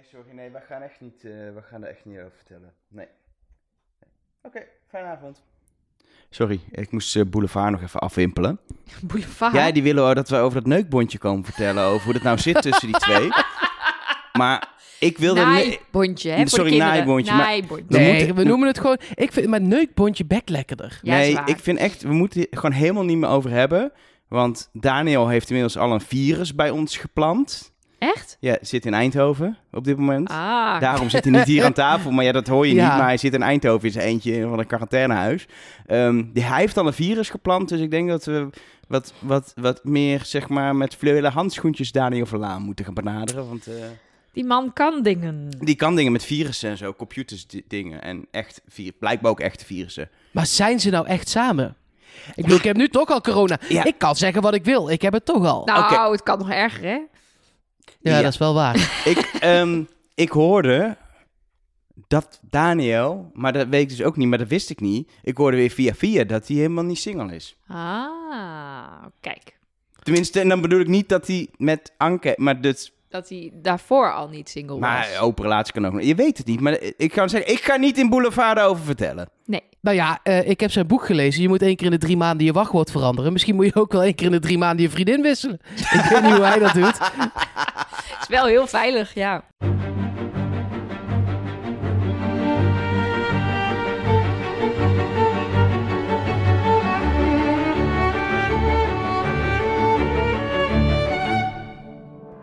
Nee, sorry, nee, we gaan echt niet, eh, we gaan er echt niet over vertellen. Nee. nee. Oké, fijne avond. Sorry, ik moest eh, Boulevard nog even afwimpelen. Boulevard. Ja, die willen dat we over dat neukbondje komen vertellen, over hoe het nou zit tussen die twee. Maar ik wilde... Naaibondje, hè? Sorry, naaibondje, maar- Nee, moeten- we noemen het gewoon... Ik vind mijn neukbondje bek lekkerder. Ja, nee, ik vind echt, we moeten het gewoon helemaal niet meer over hebben. Want Daniel heeft inmiddels al een virus bij ons geplant. Echt? Ja, zit in Eindhoven op dit moment. Ah. Daarom zit hij niet hier aan tafel. Maar ja, dat hoor je Ja. niet. Maar hij zit in Eindhoven in zijn eentje van een quarantainehuis. Ehm, die, hij heeft al een virus geplant. Dus ik denk dat we wat, wat, wat meer, zeg maar, met fluwelen handschoentjes Daniel Verlaan moeten gaan benaderen. Want eh, Die man kan dingen. die kan dingen met virussen en zo. Computers di- dingen. En echt, vir- blijkbaar ook echte virussen. Maar zijn ze nou echt samen? Ik bedoel, ik heb nu toch al corona. Ja. Ik kan zeggen wat ik wil. Ik heb het toch al. Nou, het kan nog erger, hè? Ja, ja. dat is wel waar. ik, ehm, ik hoorde dat Daniel, maar dat weet ik dus ook niet, maar dat wist ik niet. Ik hoorde weer via via dat hij helemaal niet single is. Ah, kijk. Tenminste, en dan bedoel ik niet dat hij met Anke, maar dus, Dat hij daarvoor al niet single was. maar open relatie kan ook nog. Je weet het niet, maar ik kan zeggen, ik ga niet in Boulevard over vertellen. Nee. Nou ja, eh, ik heb zijn boek gelezen. Je moet één keer in de drie maanden je wachtwoord veranderen. Misschien moet je ook wel één keer in de drie maanden je vriendin wisselen. ik weet niet hoe hij dat doet. Het is wel heel veilig, ja.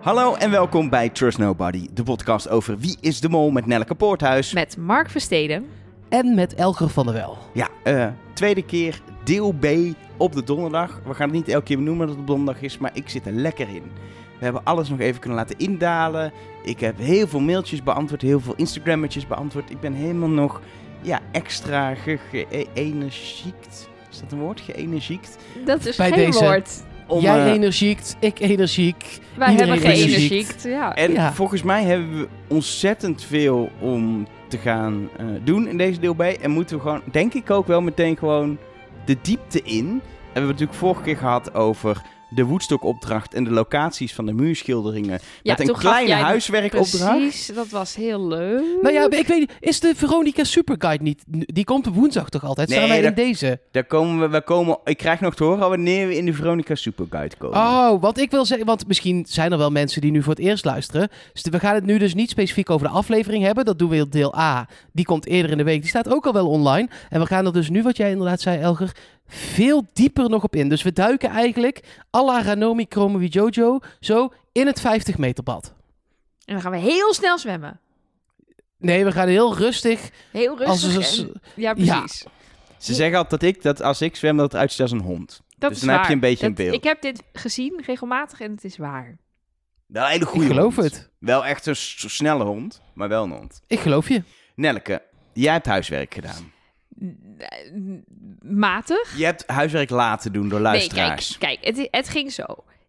Hallo en welkom bij Trust Nobody, de podcast over Wie is de Mol met Nelleke Poorthuis. Met Mark Versteden. En met Elger van der Wel. Ja, eh, tweede keer deel B op de donderdag. We gaan het niet elke keer benoemen dat het op donderdag is, maar ik zit er lekker in. We hebben alles nog even kunnen laten indalen. Ik heb heel veel mailtjes beantwoord, heel veel Instagrammetjes beantwoord. Ik ben helemaal nog ja, extra ge- geënergiekt. Is dat een woord? Geënergiekt? Dat is Bij geen deze. woord. Om, Jij eh, energiekt, ik energiek. Wij hebben geen. Ja. En Ja. volgens mij hebben we ontzettend veel om te gaan eh, doen in deze deel B. En moeten we gewoon, denk ik ook wel meteen gewoon de diepte in. En we hebben natuurlijk vorige keer gehad over de Woodstock-opdracht en de locaties van de muurschilderingen. Ja, met een kleine jij huiswerkopdracht. Precies, dat was heel leuk. Nou ja, ik weet niet. Is de Veronica Superguide niet... Die komt op woensdag toch altijd? Staan Nee, wij in deze? Daar komen we, we komen, ik krijg nog te horen wanneer we in de Veronica Superguide komen. Oh, wat ik wil zeggen, want misschien zijn er wel mensen die nu voor het eerst luisteren. Dus we gaan het nu dus niet specifiek over de aflevering hebben. Dat doen we in deel A. Die komt eerder in de week. Die staat ook al wel online. En we gaan er dus nu, wat jij inderdaad zei, Elger, veel dieper nog op in. Dus we duiken eigenlijk à la Ranomi Chromowi Jojo zo in het 50 meter bad. En dan gaan we heel snel zwemmen. Nee, we gaan heel rustig. Heel Als rustig. en- ja, precies. Ze zeggen altijd dat ik, dat als ik zwem, dat het uitziet als een hond. Dat Dus is dan heb je een beetje een beeld. Ik heb dit gezien regelmatig en het is waar. Wel een hele Ik goede geloof hond. het. Wel echt een snelle hond, maar wel een hond. Ik geloof je. Nelleke, jij hebt huiswerk gedaan. Matig. Je hebt huiswerk laten doen door Nee, luisteraars. kijk, kijk het, het ging zo.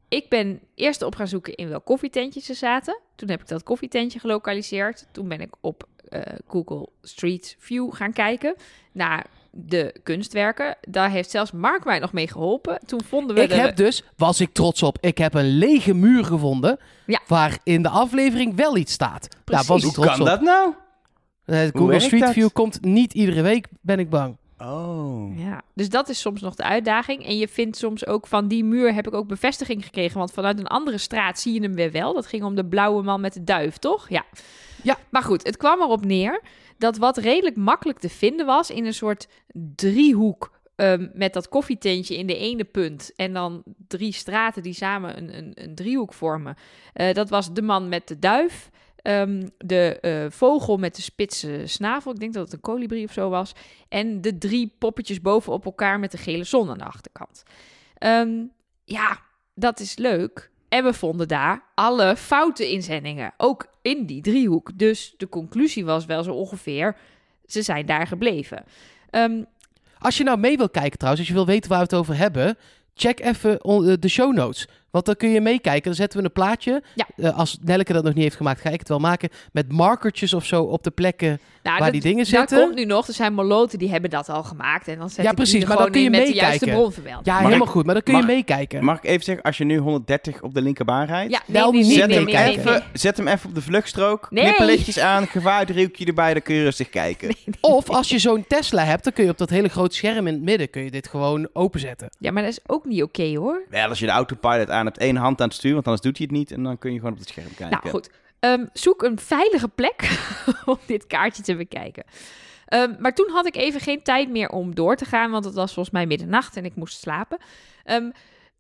Ik ben eerst op gaan zoeken in welk koffietentje ze zaten. Toen heb ik dat koffietentje gelokaliseerd. Toen ben ik op eh, Google Street View gaan kijken naar de kunstwerken. Daar heeft zelfs Mark mij nog mee geholpen. Toen vonden we Ik de... heb dus, was ik trots op, ik heb een lege muur gevonden. Ja. Waar in de aflevering wel iets staat. Daar was ik Hoe trots kan op. dat nou? Eh, Google Street dat? View komt niet iedere week, ben ik bang. Oh. Ja, dus dat is soms nog de uitdaging. En je vindt soms ook van die muur heb ik ook bevestiging gekregen. Want vanuit een andere straat zie je hem weer wel. Dat ging om de blauwe man met de duif, toch? Ja. Ja. Maar goed, het kwam erop neer dat wat redelijk makkelijk te vinden was in een soort driehoek. ehm, met dat koffietentje in de ene punt. En dan drie straten die samen een, een, een driehoek vormen. Eh, dat was de man met de duif. Ehm, de eh, vogel met de spitse snavel. Ik denk dat het een kolibrie of zo was. En de drie poppetjes bovenop elkaar met de gele zon aan de achterkant. Ehm, ja, dat is leuk. En we vonden daar alle foute inzendingen. Ook in die driehoek. Dus de conclusie was wel zo ongeveer... ze zijn daar gebleven. Ehm, Als je nou mee wil kijken trouwens, als je wil weten waar we het over hebben, check even eh, de show notes. Want dan kun je meekijken. Dan zetten we een plaatje. Ja. Eh, als Nelleke dat nog niet heeft gemaakt, ga ik het wel maken. Met markertjes of zo op de plekken Nou, waar dat- die dingen Dat zitten. komt nu nog. Er zijn moloten die hebben dat al gemaakt. En dan zet Ja, ik precies, die maar dan gewoon kun je in met de juiste meekijken. bronvermelding. Ja, Mag helemaal ik- goed. Maar dan kun je meekijken. Mag ik even zeggen, als je nu 130 op de linkerbaan rijdt, Ja, nee, Wel nee, zet, nee, hem nee, nee, even, nee. zet hem even op de vluchtstrook, Nee. knipperlichtjes aan, gevaardriehoekje erbij, dan kun je rustig kijken. Of als je zo'n Tesla hebt, dan kun je op dat hele grote scherm in het midden kun je dit gewoon openzetten. Ja, maar dat is ook niet oké hoor. Wel, als je de autopilot aan hebt, één hand aan het stuur, want anders doet hij het niet. En dan kun je gewoon op het scherm kijken. Nou goed, Ehm, zoek een veilige plek om dit kaartje te bekijken. Ehm, maar toen had ik even geen tijd meer om door te gaan, want het was volgens mij middernacht en ik moest slapen. Ehm,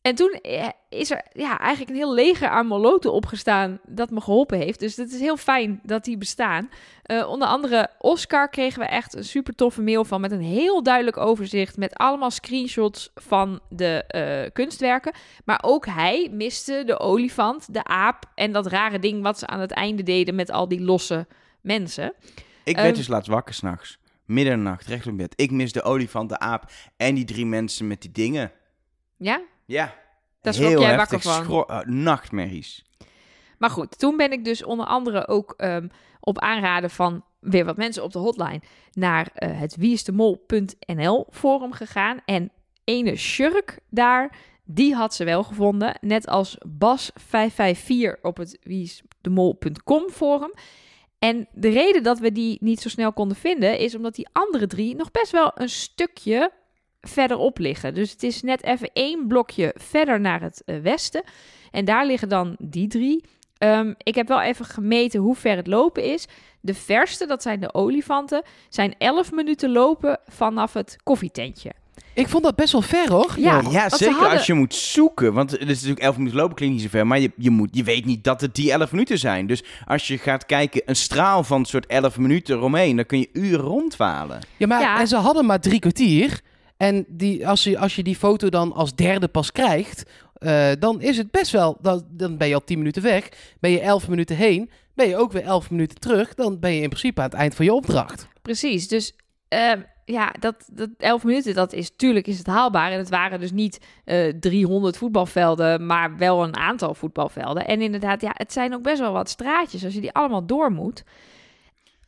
en toen eh, is er ja, eigenlijk een heel leger aan moloten opgestaan dat me geholpen heeft. Dus het is heel fijn dat die bestaan. Eh, onder andere Oscar kregen we echt een super toffe mail van met een heel duidelijk overzicht met allemaal screenshots van de eh, kunstwerken. Maar ook hij miste de olifant, de aap en dat rare ding wat ze aan het einde deden met al die losse mensen. Ik werd Ehm, dus laatst wakker s'nachts. Middernacht, recht op bed. Ik mis de olifant, de aap en die drie mensen met die dingen. Ja, Ja. Daar schrok Heel jij heftig. wakker van. eh, nachtmerries. Maar goed, toen ben ik dus onder andere ook ehm, op aanraden van weer wat mensen op de hotline naar eh, het wieisdemol.nl forum gegaan. En ene Shurk daar, die had ze wel gevonden. Net als Bas554 op het wieisdemol.com forum. En de reden dat we die niet zo snel konden vinden is omdat die andere drie nog best wel een stukje verderop liggen. Dus het is net even één blokje verder naar het eh, westen. En daar liggen dan die drie. Ehm, ik heb wel even gemeten hoe ver het lopen is. De verste, dat zijn de olifanten, zijn 11 minuten lopen vanaf het koffietentje. Ik vond dat best wel ver, hoor. Ja, zeker hadden- als je moet zoeken. Want het is natuurlijk 11 minuten lopen klinkt niet zo ver. Maar je, je, moet, je weet niet dat het die 11 minuten zijn. Dus als je gaat kijken, een straal van een soort 11 minuten eromheen. Dan kun je uren rondwalen. Ja, maar Ja. en ze hadden maar drie kwartier. En die, als, je, als je die foto dan als derde pas krijgt, eh, dan is het best wel, dan, dan ben je al tien minuten weg. Ben je elf minuten heen, ben je ook weer elf minuten terug. Dan ben je in principe aan het eind van je opdracht. Precies, dus ehm, ja, dat, dat 11 minuten, dat is, tuurlijk is het haalbaar. En het waren dus niet eh 300 voetbalvelden, maar wel een aantal voetbalvelden. En inderdaad, ja, het zijn ook best wel wat straatjes als je die allemaal door moet.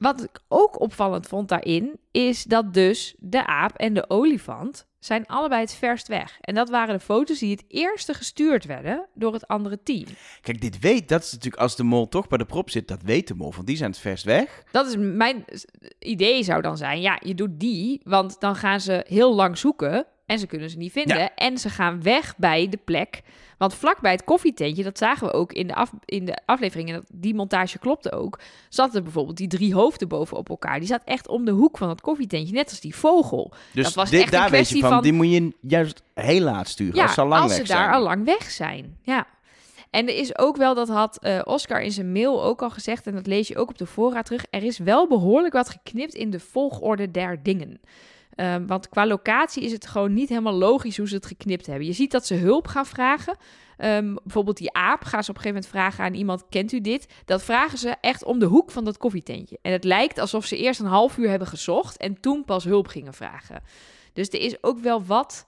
Wat ik ook opvallend vond daarin, is dat dus de aap en de olifant zijn allebei het verst weg. En dat waren de foto's die het eerste gestuurd werden door het andere team. Kijk, dit weet, dat is natuurlijk als de mol toch bij de prop zit, dat weet de mol. Want die zijn het verst weg. Dat is mijn idee zou dan zijn, ja, je doet die, want dan gaan ze heel lang zoeken en ze kunnen ze niet vinden. Ja. En ze gaan weg bij de plek. Want vlakbij het koffietentje, dat zagen we ook in de, af, in de aflevering, en dat, die montage klopte ook, zaten bijvoorbeeld die drie hoofden bovenop elkaar. Die zat echt om de hoek van het koffietentje, net als die vogel. Dus Dat was dit, echt een daar weet je kwestie van, van- die moet je juist heel laat sturen. Ja, als ze al lang als weg ze daar zijn. al lang weg zijn. Ja. En er is ook wel, dat had eh, Oscar in zijn mail ook al gezegd, en dat lees je ook op de voorraad terug. Er is wel behoorlijk wat geknipt in de volgorde der dingen. Ehm, want qua locatie is het gewoon niet helemaal logisch hoe ze het geknipt hebben. Je ziet dat ze hulp gaan vragen. Ehm, bijvoorbeeld die aap gaan ze op een gegeven moment vragen aan iemand: Kent u dit? Dat vragen ze echt om de hoek van dat koffietentje. En het lijkt alsof ze eerst een half uur hebben gezocht en toen pas hulp gingen vragen. Dus er is ook wel wat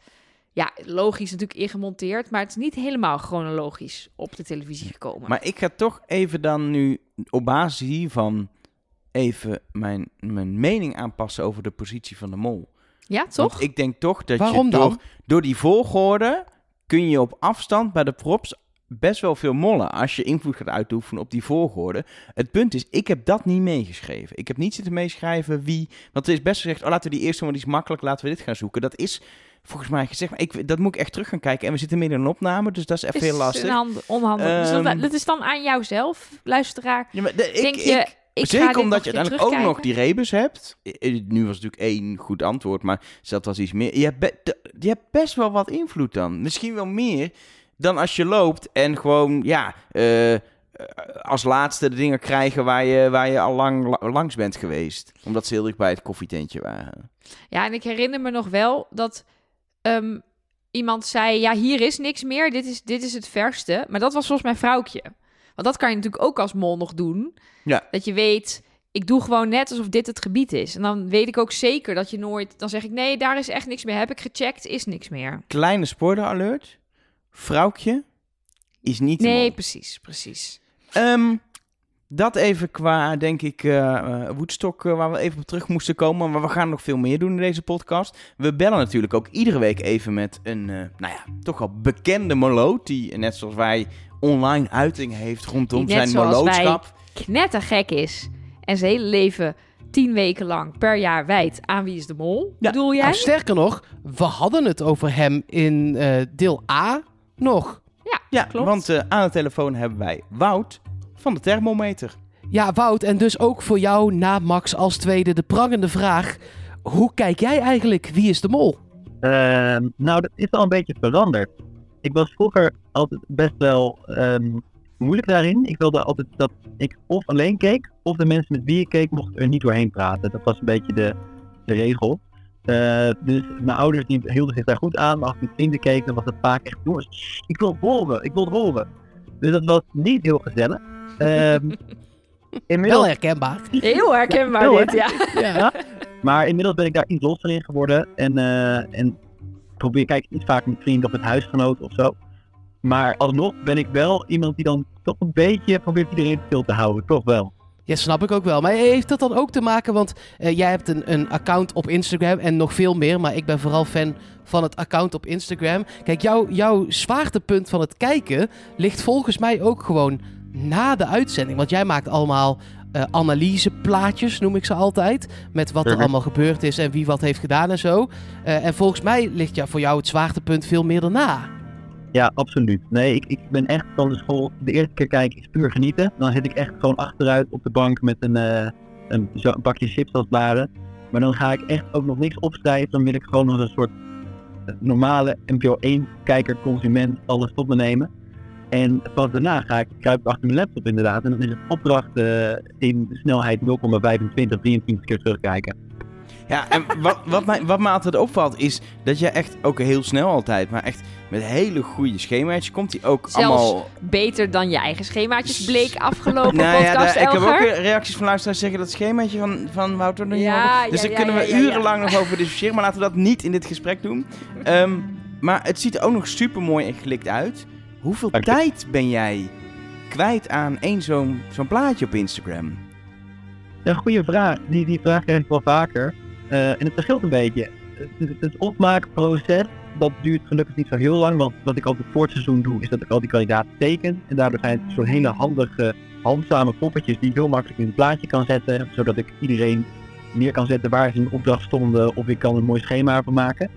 ja, logisch natuurlijk ingemonteerd, maar het is niet helemaal chronologisch op de televisie gekomen. Maar ik ga toch even dan nu op basis hiervan even mijn, mijn mening aanpassen over de positie van de mol. Ja, toch? Want ik denk toch dat Waarom je dan? door, door die volgorde kun je op afstand bij de props best wel veel mollen als je invloed gaat uitoefenen op die volgorde. Het punt is, ik heb dat niet meegeschreven. Ik heb niet zitten meeschrijven wie... Want het is best gezegd, oh, laten we die eerste, want die is makkelijk, laten we dit gaan zoeken. Dat is volgens mij gezegd, maar ik, dat moet ik echt terug gaan kijken. En we zitten midden in een opname, dus dat is even is heel lastig. hand, onhandig. dus dat, Ehm, dat is dan aan jou zelf, luisteraar. Ja, maar de- ik, Denk je, ik- ik Zeker omdat je uiteindelijk ook nog die rebus hebt. Nu was natuurlijk één goed antwoord, maar dat was iets meer. Je hebt, be- je hebt best wel wat invloed dan. Misschien wel meer dan als je loopt en gewoon, ja, eh, als laatste de dingen krijgen waar je, waar je al lang la- langs bent geweest. Omdat ze heel dicht bij het koffietentje waren. Ja, en ik herinner me nog wel dat ehm, iemand zei: Ja, hier is niks meer, dit is, dit is het verste. Maar dat was volgens mij vrouwtje. Want dat kan je natuurlijk ook als mol nog doen. Ja. Dat je weet, ik doe gewoon net alsof dit het gebied is. En dan weet ik ook zeker dat je nooit... Dan zeg ik, nee, daar is echt niks meer. Heb ik gecheckt, is niks meer. Kleine spoiler alert. Vrouwtje is niet Nee, mol. precies, precies. Ehm, dat even qua, denk ik, eh, Woodstock, eh, waar we even op terug moesten komen. Maar we gaan nog veel meer doen in deze podcast. We bellen natuurlijk ook iedere week even met een, nou ja, toch wel bekende moloot. Die, net zoals wij, online uiting heeft rondom net zijn zoals molootschap. Knettergek is en zijn hele leven tien weken lang per jaar wijdt aan Wie is de Mol, Ja, bedoel jij? Nou, sterker nog, we hadden het over hem in eh, deel A nog. Ja, klopt. want eh, aan de telefoon hebben wij Wout van de thermometer. Ja, Wout, en dus ook voor jou na Max als tweede de prangende vraag. Hoe kijk jij eigenlijk Wie is de Mol? Ehm, nou, dat is al een beetje veranderd. Ik was vroeger altijd best wel ehm, moeilijk daarin. Ik wilde altijd dat ik of alleen keek, of de mensen met wie ik keek mochten er niet doorheen praten. Dat was een beetje de, de regel. Eh, dus mijn ouders die hielden zich daar goed aan, maar als ik met vrienden keek, dan was het vaak echt, jongens, ik wil horen, ik wil horen. Dus dat was niet heel gezellig. Ehm, Wel inmiddels, herkenbaar. Heel herkenbaar Heel dit, ja. Ja. maar inmiddels ben ik daar iets losser in geworden. En, eh, en probeer, kijk iets vaak met vrienden of met huisgenoten of zo. Maar alsnog ben ik wel iemand die dan toch een beetje probeert iedereen stil te houden. Toch wel. Ja, snap ik ook wel. Maar heeft dat dan ook te maken, want eh, jij hebt een, een account op Instagram en nog veel meer, maar ik ben vooral fan van het account op Instagram. Kijk, jouw zwaartepunt van het kijken ligt volgens mij ook gewoon na de uitzending. Want jij maakt allemaal eh, analyseplaatjes, noem ik ze altijd, met wat er allemaal gebeurd is en wie wat heeft gedaan en zo. Eh, en volgens mij ligt ja, voor jou het zwaartepunt veel meer daarna. Ja, absoluut. Nee, ik, ik ben echt van de school. De eerste keer kijken is puur genieten. Dan zit ik echt gewoon achteruit op de bank met een, eh, een, zo- een bakje chips als ware. Maar dan ga ik echt ook nog niks opschrijven. Dan wil ik gewoon als een soort normale NPO 1 kijker, consument, alles tot me nemen. En pas daarna ga ik kruip achter mijn laptop inderdaad. En dan is het opdracht eh, in snelheid 0,25, 23 keer terugkijken. Ja, en wat, wat, mij, wat mij altijd opvalt is dat je echt ook heel snel altijd, maar echt met hele goede schema's komt die ook Zelfs allemaal... Beter dan je eigen schemaatjes bleek afgelopen Nou ja, podcast, daar- ik heb ook reacties van luisteraars zeggen dat schemaatje van, van Wouter niet Ja. Dus ja, daar ja, kunnen we ja, ja, ja. urenlang nog over discussiëren, maar laten we dat niet in dit gesprek doen. Ehm, maar het ziet er ook nog super mooi en gelikt uit. Hoeveel Dank je. tijd ben jij kwijt aan één zo'n zo'n plaatje op Instagram? Een goede vraag. Die, die vraag krijg ik wel vaker. Eh, en het verschilt een beetje. Het, het, opmaakproces, dat duurt gelukkig niet zo heel lang. Want wat ik altijd voor het seizoen doe, is dat ik al die kandidaten teken. En daardoor zijn het zo'n hele handige, handzame poppetjes die ik heel makkelijk in het plaatje kan zetten. Zodat ik iedereen neer kan zetten waar ze in de opdracht stonden. Of ik kan een mooi schema van maken.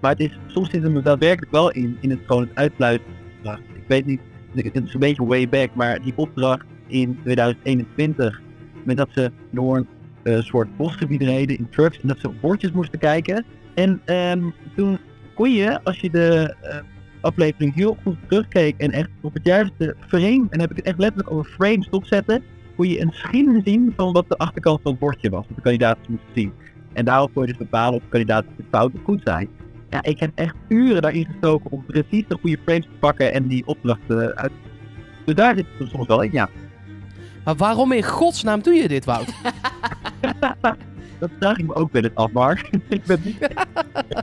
Maar het is, soms zit het me daadwerkelijk wel in, in het gewoon het uitfluiten. Ik weet niet, het is een beetje way back, maar die opdracht in 2021 met dat ze door een eh, soort bosgebied reden in trucks en dat ze op bordjes moesten kijken. En ehm, toen kon je, als je de eh, aflevering heel goed terugkeek en echt op het juiste frame, en heb ik het echt letterlijk over frames opzetten, kon je een schim zien van wat de achterkant van het bordje was, wat de kandidaten moesten zien. En daarop kon je dus bepalen of de kandidaten fout of goed zijn. Ja, ik heb echt uren daarin gestoken om precies de goede frames te pakken en die opdrachten uit. Dus daar zit het soms wel in, ja. Maar waarom in godsnaam doe je dit, Wout? Dat vraag ik me ook wel eens af, Mark. ik ben niet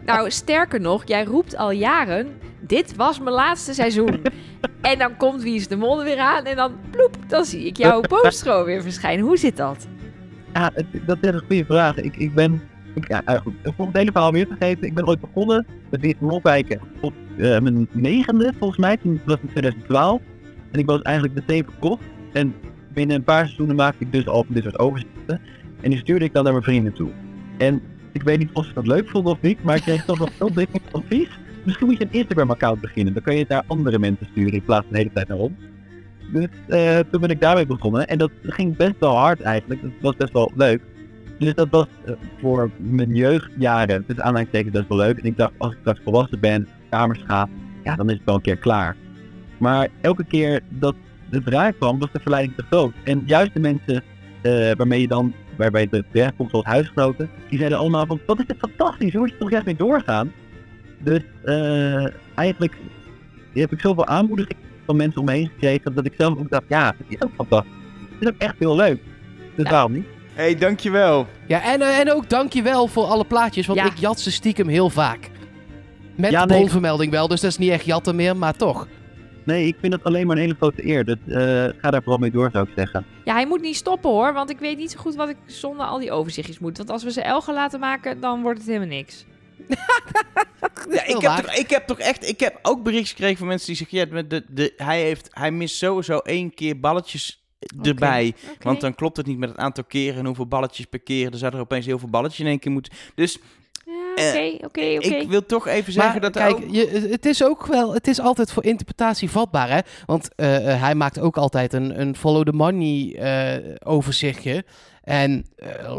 Nou, sterker nog, jij roept al jaren, dit was mijn laatste seizoen. en dan komt Wie is de Mol er weer aan en dan ploep, dan zie ik jouw postro weer verschijnen. Hoe zit dat? Ja, dat is een goede vraag. Ik, ik ben, ja, eh, goed, om het hele verhaal weer te geven, ik ben ooit begonnen met te kijken op mijn negende, volgens mij, toen was in 2012. En ik was eigenlijk meteen verkocht. En binnen een paar seizoenen maakte ik dus al dit soort overzichten. En die stuurde ik dan naar mijn vrienden toe. En ik weet niet of ze dat leuk vonden of niet, maar ik kreeg toch nog heel dik advies. Misschien moet je een Instagram-account beginnen. Dan kan je het naar andere mensen sturen in plaats van de hele tijd naar ons. Dus eh, toen ben ik daarmee begonnen. En dat ging best wel hard eigenlijk. Dat was best wel leuk. Dus dat was eh, voor mijn jeugdjaren, dus aanhalingstekens best wel leuk. En ik dacht, als ik straks volwassen ben, kamers ga, ja, dan is het wel een keer klaar. Maar elke keer dat het raar kwam, was de verleiding te groot. En juist de mensen eh, waarmee je dan, waarbij je terecht komt, zoals huisgenoten, die zeiden allemaal van, wat is dit fantastisch, hoe moet je toch juist mee doorgaan? Dus eh, eigenlijk heb ik zoveel aanmoediging van mensen om me heen gekregen, dat ik zelf ook dacht, ja, het is ook fantastisch. Het is ook echt heel leuk. Dus Ja. waarom niet? Hey, dankjewel. Ja, en, eh, en ook dankjewel voor alle plaatjes, want Ja. ik jat ze stiekem heel vaak. Met Ja, nee. bronvermelding wel, dus dat is niet echt jatten meer, maar toch. Nee, ik vind het alleen maar een hele grote eer. Dus eh, ga daar vooral mee door, zou ik zeggen. Ja, hij moet niet stoppen hoor, want ik weet niet zo goed wat ik zonder al die overzichtjes moet. Want als we ze elge laten maken, dan wordt het helemaal niks. Ja, ik, heb toch, ik heb toch echt, ik heb ook berichtjes gekregen van mensen die zeggen, ja, met de, de, hij, heeft, hij mist sowieso één keer balletjes erbij. Want dan klopt het niet met het aantal keren en hoeveel balletjes per keer. Dan zou er opeens heel veel balletjes in één keer moeten. Dus Eh, oké, oké, oké. ik wil toch even zeggen Maar dat kijk, ook- je, het is ook wel, het is altijd voor interpretatie vatbaar, hè? Want eh, eh, hij maakt ook altijd een, een follow the money eh, overzichtje. En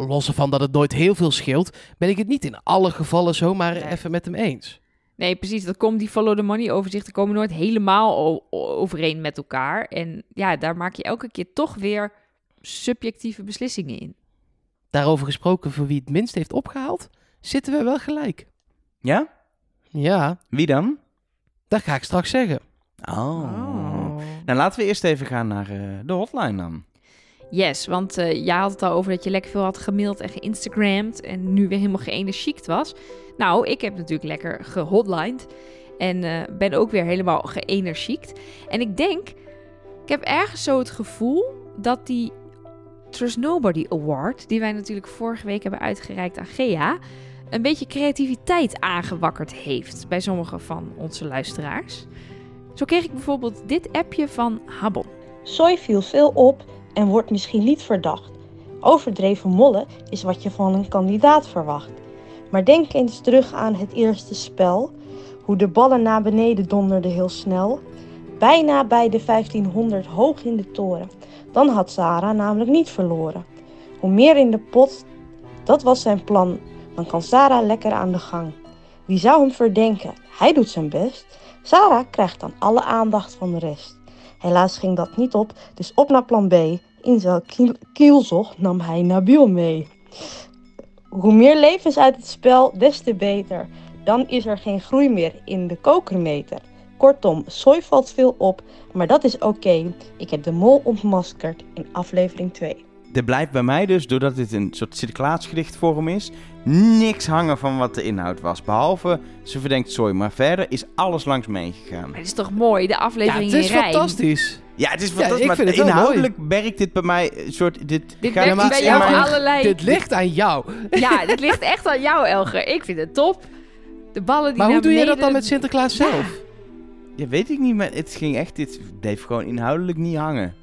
los ervan dat het nooit heel veel scheelt, ben ik het niet in alle gevallen zomaar Nee. even met hem eens. Nee, precies. Dat komt die follow the money overzichten komen nooit helemaal overeen met elkaar. En ja, daar maak je elke keer toch weer subjectieve beslissingen in. Daarover gesproken, voor wie het minst heeft opgehaald, zitten we wel gelijk. Ja? Ja, Wie dan? dat ga ik straks zeggen. Oh. Nou, laten we eerst even gaan naar eh, de hotline dan. Yes, want eh jij had het al over dat je lekker veel had gemaild en geïnstagramd en nu weer helemaal geënergiekt was. Nou, ik heb natuurlijk lekker gehotlined en eh, ben ook weer helemaal geënergiekt. En ik denk, ik heb ergens zo het gevoel dat die Trust Nobody Award, die wij natuurlijk vorige week hebben uitgereikt aan Gea, een beetje creativiteit aangewakkerd heeft bij sommige van onze luisteraars. Zo kreeg ik bijvoorbeeld dit appje van Habon. Soy viel veel op en wordt misschien niet verdacht. Overdreven mollen is wat je van een kandidaat verwacht. Maar denk eens terug aan het eerste spel. Hoe de ballen naar beneden donderden heel snel. Bijna bij de 1500 hoog in de toren. Dan had Sarah namelijk niet verloren. Hoe meer in de pot, dat was zijn plan. Dan kan Sarah lekker aan de gang. Wie zou hem verdenken? Hij doet zijn best. Sarah krijgt dan alle aandacht van de rest. Helaas ging dat niet op, dus op naar plan B. In zijn kiel- kielzog nam hij Nabil mee. Hoe meer levens uit het spel, des te beter. Dan is er geen groei meer in de kokermeter. Kortom, sooi valt veel op, maar dat is oké. Ik heb de mol ontmaskerd in aflevering 2. Er blijft bij mij dus, doordat dit een soort Sinterklaasgedichtvorm is, niks hangen van wat de inhoud was. Behalve, ze verdenkt zooi, maar verder is alles langs meegegaan. Het is toch mooi, de Ja, aflevering het is in fantastisch. Ja, het is Ja, fantastisch, ik maar vind het inhoudelijk werkt dit bij mij een soort... Dit, Dit gaat werkt maar- bij jou allerlei... Dit ligt aan jou. Ja, dit ligt echt aan jou, Elger. Ik vind het top. De ballen die Maar hoe doe je dat dan met Sinterklaas zelf? Ja, weet ik niet, maar het ging echt... Dit bleef gewoon inhoudelijk niet hangen.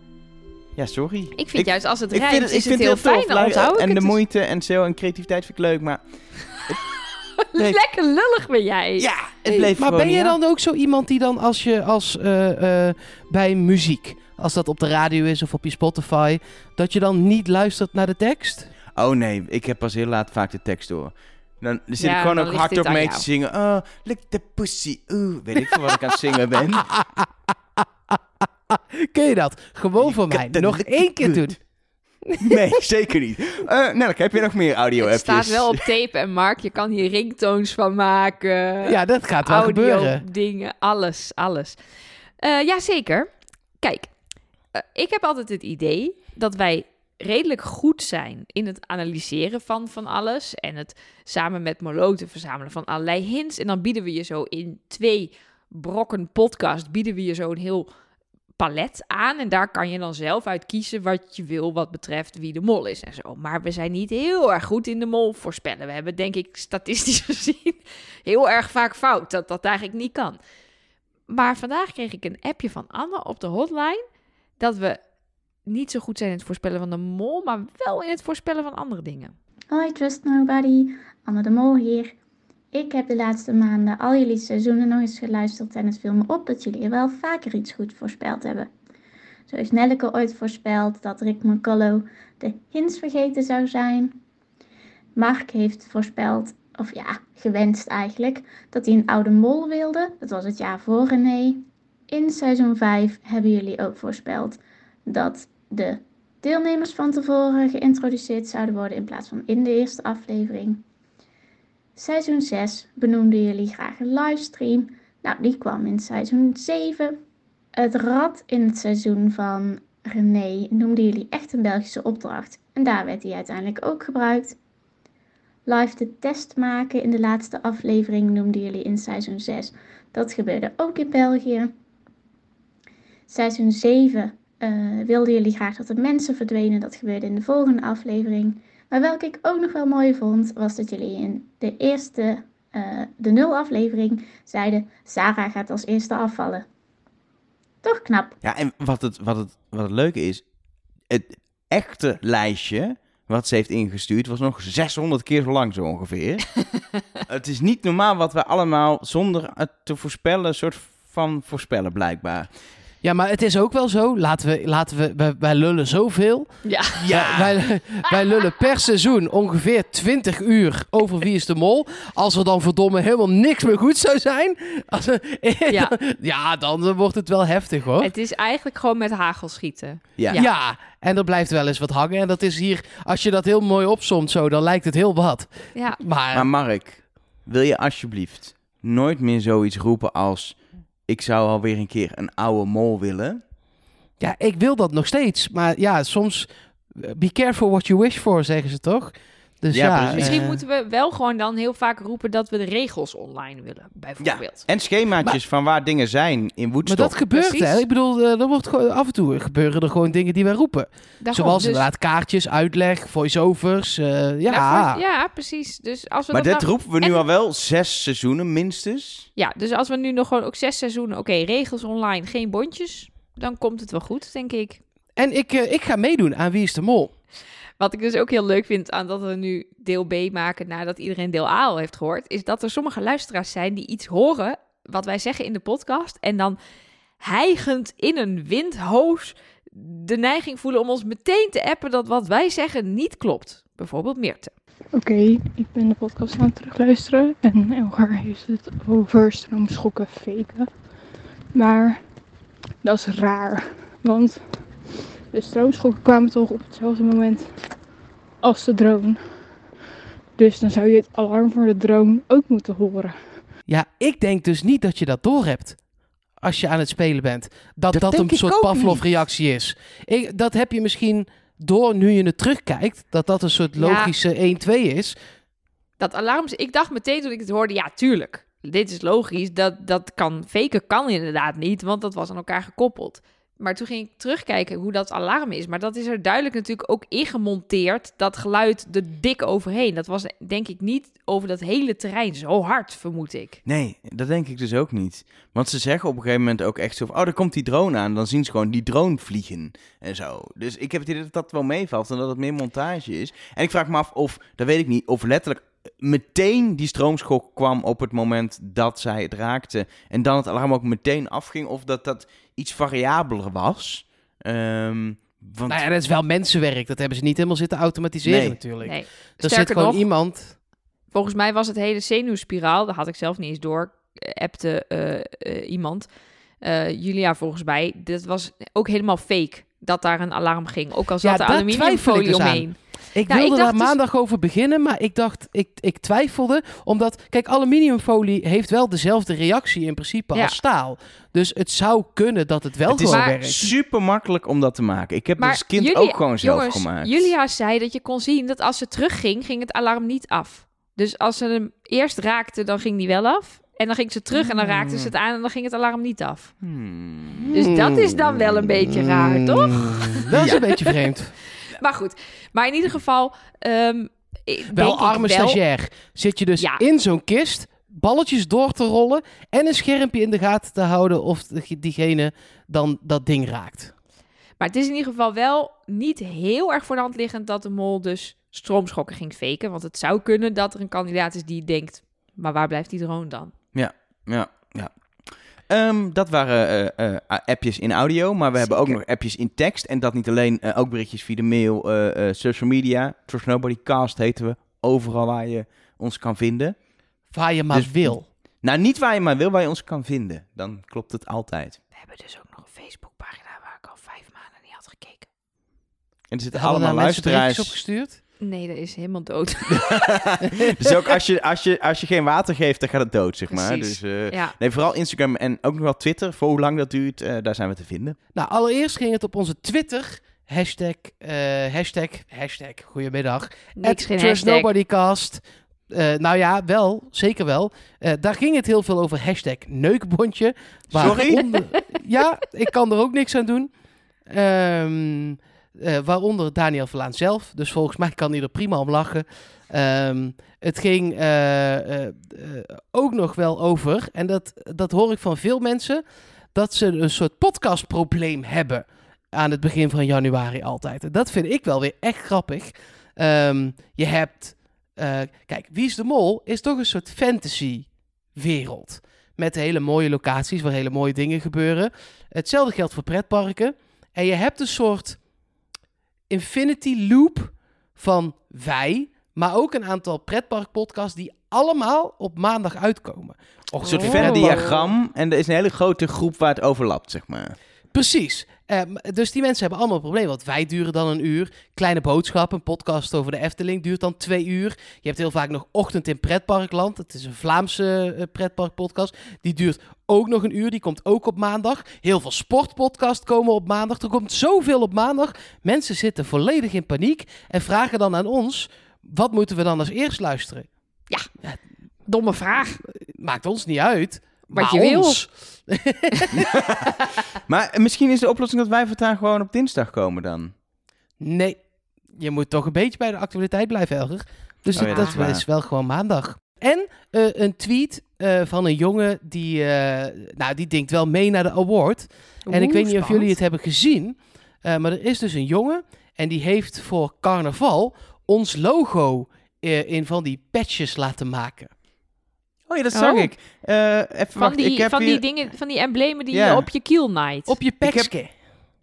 Ja, sorry. Ik vind juist als het rijmt, vind het, ik is vind het heel het heel fijn. tof. En de dus. moeite en zo en creativiteit vind ik leuk, maar... Nee. Lekker lullig ben jij. Ja, het Hey, bleef maar ben je dan ook zo iemand die dan als je als eh, eh, bij muziek, als dat op de radio is of op je Spotify, dat je dan niet luistert naar de tekst? Oh nee, ik heb pas heel laat vaak de tekst door. Dan zit Ja, ik gewoon ook hardop mee jou. te zingen. Oh, lick the pussy. Oeh, weet ik veel wat ik aan het zingen ben. Ken je dat? Gewoon voor mij. Nog één keer doen. Nee, zeker niet. Eh Nelleke, heb je nog meer audio Het staat wel op tape en Mark, je kan hier ringtones van maken. Ja, dat gaat wel audio gebeuren. dingen, alles, alles. Eh ja, zeker. Kijk, eh, ik heb altijd het idee dat wij redelijk goed zijn in het analyseren van van alles en het samen met Moloten verzamelen van allerlei hints. En dan bieden we je zo in twee brokken podcast, bieden we je zo een heel palet aan. En daar kan je dan zelf uit kiezen wat je wil wat betreft wie de mol is en zo. Maar we zijn niet heel erg goed in de mol voorspellen. We hebben denk ik statistisch gezien heel erg vaak fout dat dat eigenlijk niet kan. Maar vandaag kreeg ik een appje van Anne op de hotline dat we niet zo goed zijn in het voorspellen van de mol, maar wel in het voorspellen van andere dingen. Hoi Trust Nobody, Anne de Mol hier. Ik heb de laatste maanden al jullie seizoenen nog eens geluisterd en het viel me op dat jullie wel vaker iets goed voorspeld hebben. Zo is Nelleke ooit voorspeld dat Rick McCullough de hints vergeten zou zijn. Mark heeft voorspeld, of ja, gewenst eigenlijk, dat hij een oude mol wilde. Dat was het jaar voor René. In seizoen 5 hebben jullie ook voorspeld dat de deelnemers van tevoren geïntroduceerd zouden worden in plaats van in de eerste aflevering. Seizoen 6 benoemden jullie graag een livestream. Nou, die kwam in seizoen 7. Het rad in het seizoen van René noemden jullie echt een Belgische opdracht. En daar werd die uiteindelijk ook gebruikt. Live de test maken in de laatste aflevering noemden jullie in seizoen 6. Dat gebeurde ook in België. Seizoen 7 eh, wilden jullie graag dat de mensen verdwenen. Dat gebeurde in de volgende aflevering. Maar welke ik ook nog wel mooi vond, was dat jullie in de eerste, eh, de nul aflevering, zeiden: Sarah gaat als eerste afvallen. Toch knap. Ja, en wat het, wat het, wat het leuke is, het echte lijstje wat ze heeft ingestuurd was nog 600 keer zo lang zo ongeveer. het is niet normaal wat we allemaal zonder het te voorspellen, een soort van voorspellen blijkbaar. Ja, maar het is ook wel zo. Laten we, laten we, wij, wij lullen zoveel. Ja. Ja. Wij, wij lullen per seizoen ongeveer 20 uur over Wie is de Mol. Als er dan verdomme helemaal niks meer goed zou zijn. Als Ja. ja, dan wordt het wel heftig hoor. Het is eigenlijk gewoon met hagel schieten. Ja. Ja. en er blijft wel eens wat hangen. En dat is hier, als je dat heel mooi opsomt zo, dan lijkt het heel wat. Ja. Maar, Maar Mark, wil je alsjeblieft nooit meer zoiets roepen als... Ik zou alweer een keer een oude mol willen. ja, ik wil dat nog steeds. Maar ja, soms, eh, be careful what you wish for, zeggen ze toch? Dus Ja, ja, precies. Misschien eh, moeten we wel gewoon dan heel vaak roepen dat we de regels online willen, bijvoorbeeld. En schemaatjes van waar dingen zijn in Maar Woodstock. dat gebeurt, Precies. hè? Ik bedoel, eh, er wordt gewoon, af en toe gebeuren er gewoon dingen die wij roepen. Daarom, Zoals dus- inderdaad kaartjes, uitleg, voice-overs. eh, ja. Nou, voor- ja, precies. Dus als we Maar dat dit nou- roepen we nu en- al wel zes seizoenen minstens. Ja, dus als we nu nog gewoon ook zes seizoenen, oké, regels online, geen bondjes, dan komt het wel goed, denk ik. En ik, eh, ik ga meedoen aan Wie is de Mol. Wat ik dus ook heel leuk vind aan dat we nu deel B maken nadat iedereen deel A al heeft gehoord, is dat er sommige luisteraars zijn die iets horen wat wij zeggen in de podcast en dan hijgend in een windhoos de neiging voelen om ons meteen te appen dat wat wij zeggen niet klopt. Bijvoorbeeld Meerte. Oké, ik ben de podcast aan het terugluisteren en Elgar heeft het over stroomschokken faken. Maar dat is raar, want de stroomschokken kwamen toch op hetzelfde moment als de drone. Dus dan zou je het alarm voor de drone ook moeten horen. Ja, ik denk dus niet dat je dat doorhebt. Als je aan het spelen bent. Dat Dat een soort Pavlov-reactie is. Ik, dat heb je misschien door nu je het terugkijkt. Dat dat een soort Ja. logische 1-2 is. Dat alarm, ik dacht meteen toen ik het hoorde, ja, tuurlijk. Dit is logisch, dat, dat kan faken kan inderdaad niet, want dat was aan elkaar gekoppeld. Maar toen ging ik terugkijken hoe dat alarm is. Maar dat is er duidelijk natuurlijk ook ingemonteerd, dat geluid er dik overheen. Dat was denk ik niet over dat hele terrein zo hard, vermoed ik. Nee, dat denk ik dus ook niet. Want ze zeggen op een gegeven moment ook echt zo van... Oh, daar komt die drone aan. Dan zien ze gewoon die drone vliegen en zo. Dus ik heb het idee dat dat wel meevalt en dat het meer montage is. En ik vraag me af of, dat weet ik niet, of letterlijk meteen die stroomschok kwam op het moment dat zij het raakte. En dan het alarm ook meteen afging. Of dat dat iets variabeler was. Ehm, want Nou ja, dat is wel mensenwerk. Dat hebben ze niet helemaal zitten automatiseren Nee. natuurlijk. Nee. Er zit gewoon nog, iemand... volgens mij was het hele zenuwspiraal, dat had ik zelf niet eens door, appte eh, eh, iemand. Eh, Julia volgens mij, dit was ook helemaal fake. Dat daar een alarm ging. Ook al zat Ja, er aluminiumfolie dus aan. omheen. Ik Nou, wilde ik daar dus- maandag over beginnen, maar ik dacht, ik, ik twijfelde. Omdat, kijk, aluminiumfolie heeft wel dezelfde reactie in principe Ja. als staal. Dus het zou kunnen dat het wel het is gewoon Maar- werkt. super makkelijk om dat te maken. Ik heb het Maar als kind Julia- ook gewoon zelf jongens, gemaakt. Julia zei dat je kon zien dat als ze terugging, ging het alarm niet af. Dus als ze hem eerst raakte, dan ging die wel af. En dan ging ze terug en dan raakte ze het aan en dan ging het alarm niet af. Hmm. Dus dat is dan wel een beetje raar, toch? Mm, Dat is een beetje vreemd. Maar goed, maar in ieder geval... ehm, ik- Wel arme wel- stagiair. Zit je dus Ja. in zo'n kist, balletjes door te rollen en een schermpje in de gaten te houden of diegene dan dat ding raakt. Maar het is in ieder geval wel niet heel erg voor de hand liggend dat de mol dus stroomschokken ging faken. Want het zou kunnen dat er een kandidaat is die denkt, maar waar blijft die drone dan? Ja, ja. Ehm, dat waren eh, eh, appjes in audio, maar we hebben ook nog appjes in tekst. En dat niet alleen, eh, ook berichtjes via de mail, eh, eh, social media. Trust Nobody Cast heten we. Overal waar je ons kan vinden. Waar je maar Dus- wil. Nou, niet waar je maar wil, waar je ons kan vinden. Dan klopt het altijd. We hebben dus ook nog een Facebookpagina waar ik al vijf maanden niet had gekeken. En er zitten allemaal daar mensen berichtjes luisteraars. opgestuurd? Nee, dat is helemaal dood. dus ook als je, als, je, als je geen water geeft, dan gaat het dood, zeg maar. Precies. Dus, eh, ja. nee, vooral Instagram en ook nog wel Twitter. Voor hoe lang dat duurt, eh, daar zijn we te vinden. Nou, allereerst ging het op onze Twitter. Hashtag, eh, hashtag, hashtag, goedemiddag. Niks. Eh, nou ja, wel, zeker wel. Eh, daar ging het heel veel over hashtag neukbondje. Sorry? Ja, ik kan er ook niks aan doen. Ehm, eh, waaronder Daniel Verlaan zelf. Dus volgens mij kan hij er prima om lachen. Ehm, het ging eh, eh, ook nog wel over, en dat, dat hoor ik van veel mensen, dat ze een soort podcastprobleem hebben aan het begin van januari altijd. En dat vind ik wel weer echt grappig. Ehm, je hebt, kijk, Wie is de Mol is toch een soort fantasy wereld. Met hele mooie locaties waar hele mooie dingen gebeuren. Hetzelfde geldt voor pretparken. En je hebt een soort infinity loop van wij, maar ook een aantal pretparkpodcasts die allemaal op maandag uitkomen. Och, Een soort Oh. Venn-diagram. En er is een hele grote groep waar het overlapt, zeg maar. Precies. Eh, m- dus die mensen hebben allemaal een probleem. Want wij duren dan een uur. Kleine boodschap, een podcast over de Efteling duurt dan twee uur. Je hebt heel vaak nog Ochtend in Pretparkland. Het is een Vlaamse eh, pretparkpodcast. Die duurt ook nog een uur. Die komt ook op maandag. Heel veel sportpodcasts komen op maandag. Er komt zoveel op maandag. Mensen zitten volledig in paniek. En vragen dan aan ons... Wat moeten we dan als eerst luisteren? Domme vraag. Maakt ons niet uit. Wat maar je wil. ons. Maar misschien is de oplossing dat wij voortaan gewoon op dinsdag komen dan. Nee, je moet toch een beetje bij de actualiteit blijven, Elger. Dus Oh ja, dat, is wel gewoon maandag. En eh, een tweet eh, van een jongen die, eh, nou, die denkt wel mee naar de award. en ik weet niet of jullie het hebben gezien, eh, maar er is dus een jongen en die heeft voor carnaval ons logo eh, in van die patches laten maken. Oh ja, dat Oh. zag ik. Eh, even Van, ik die, heb van hier... die dingen, van die emblemen die je op je kiel naait. Op je pekske.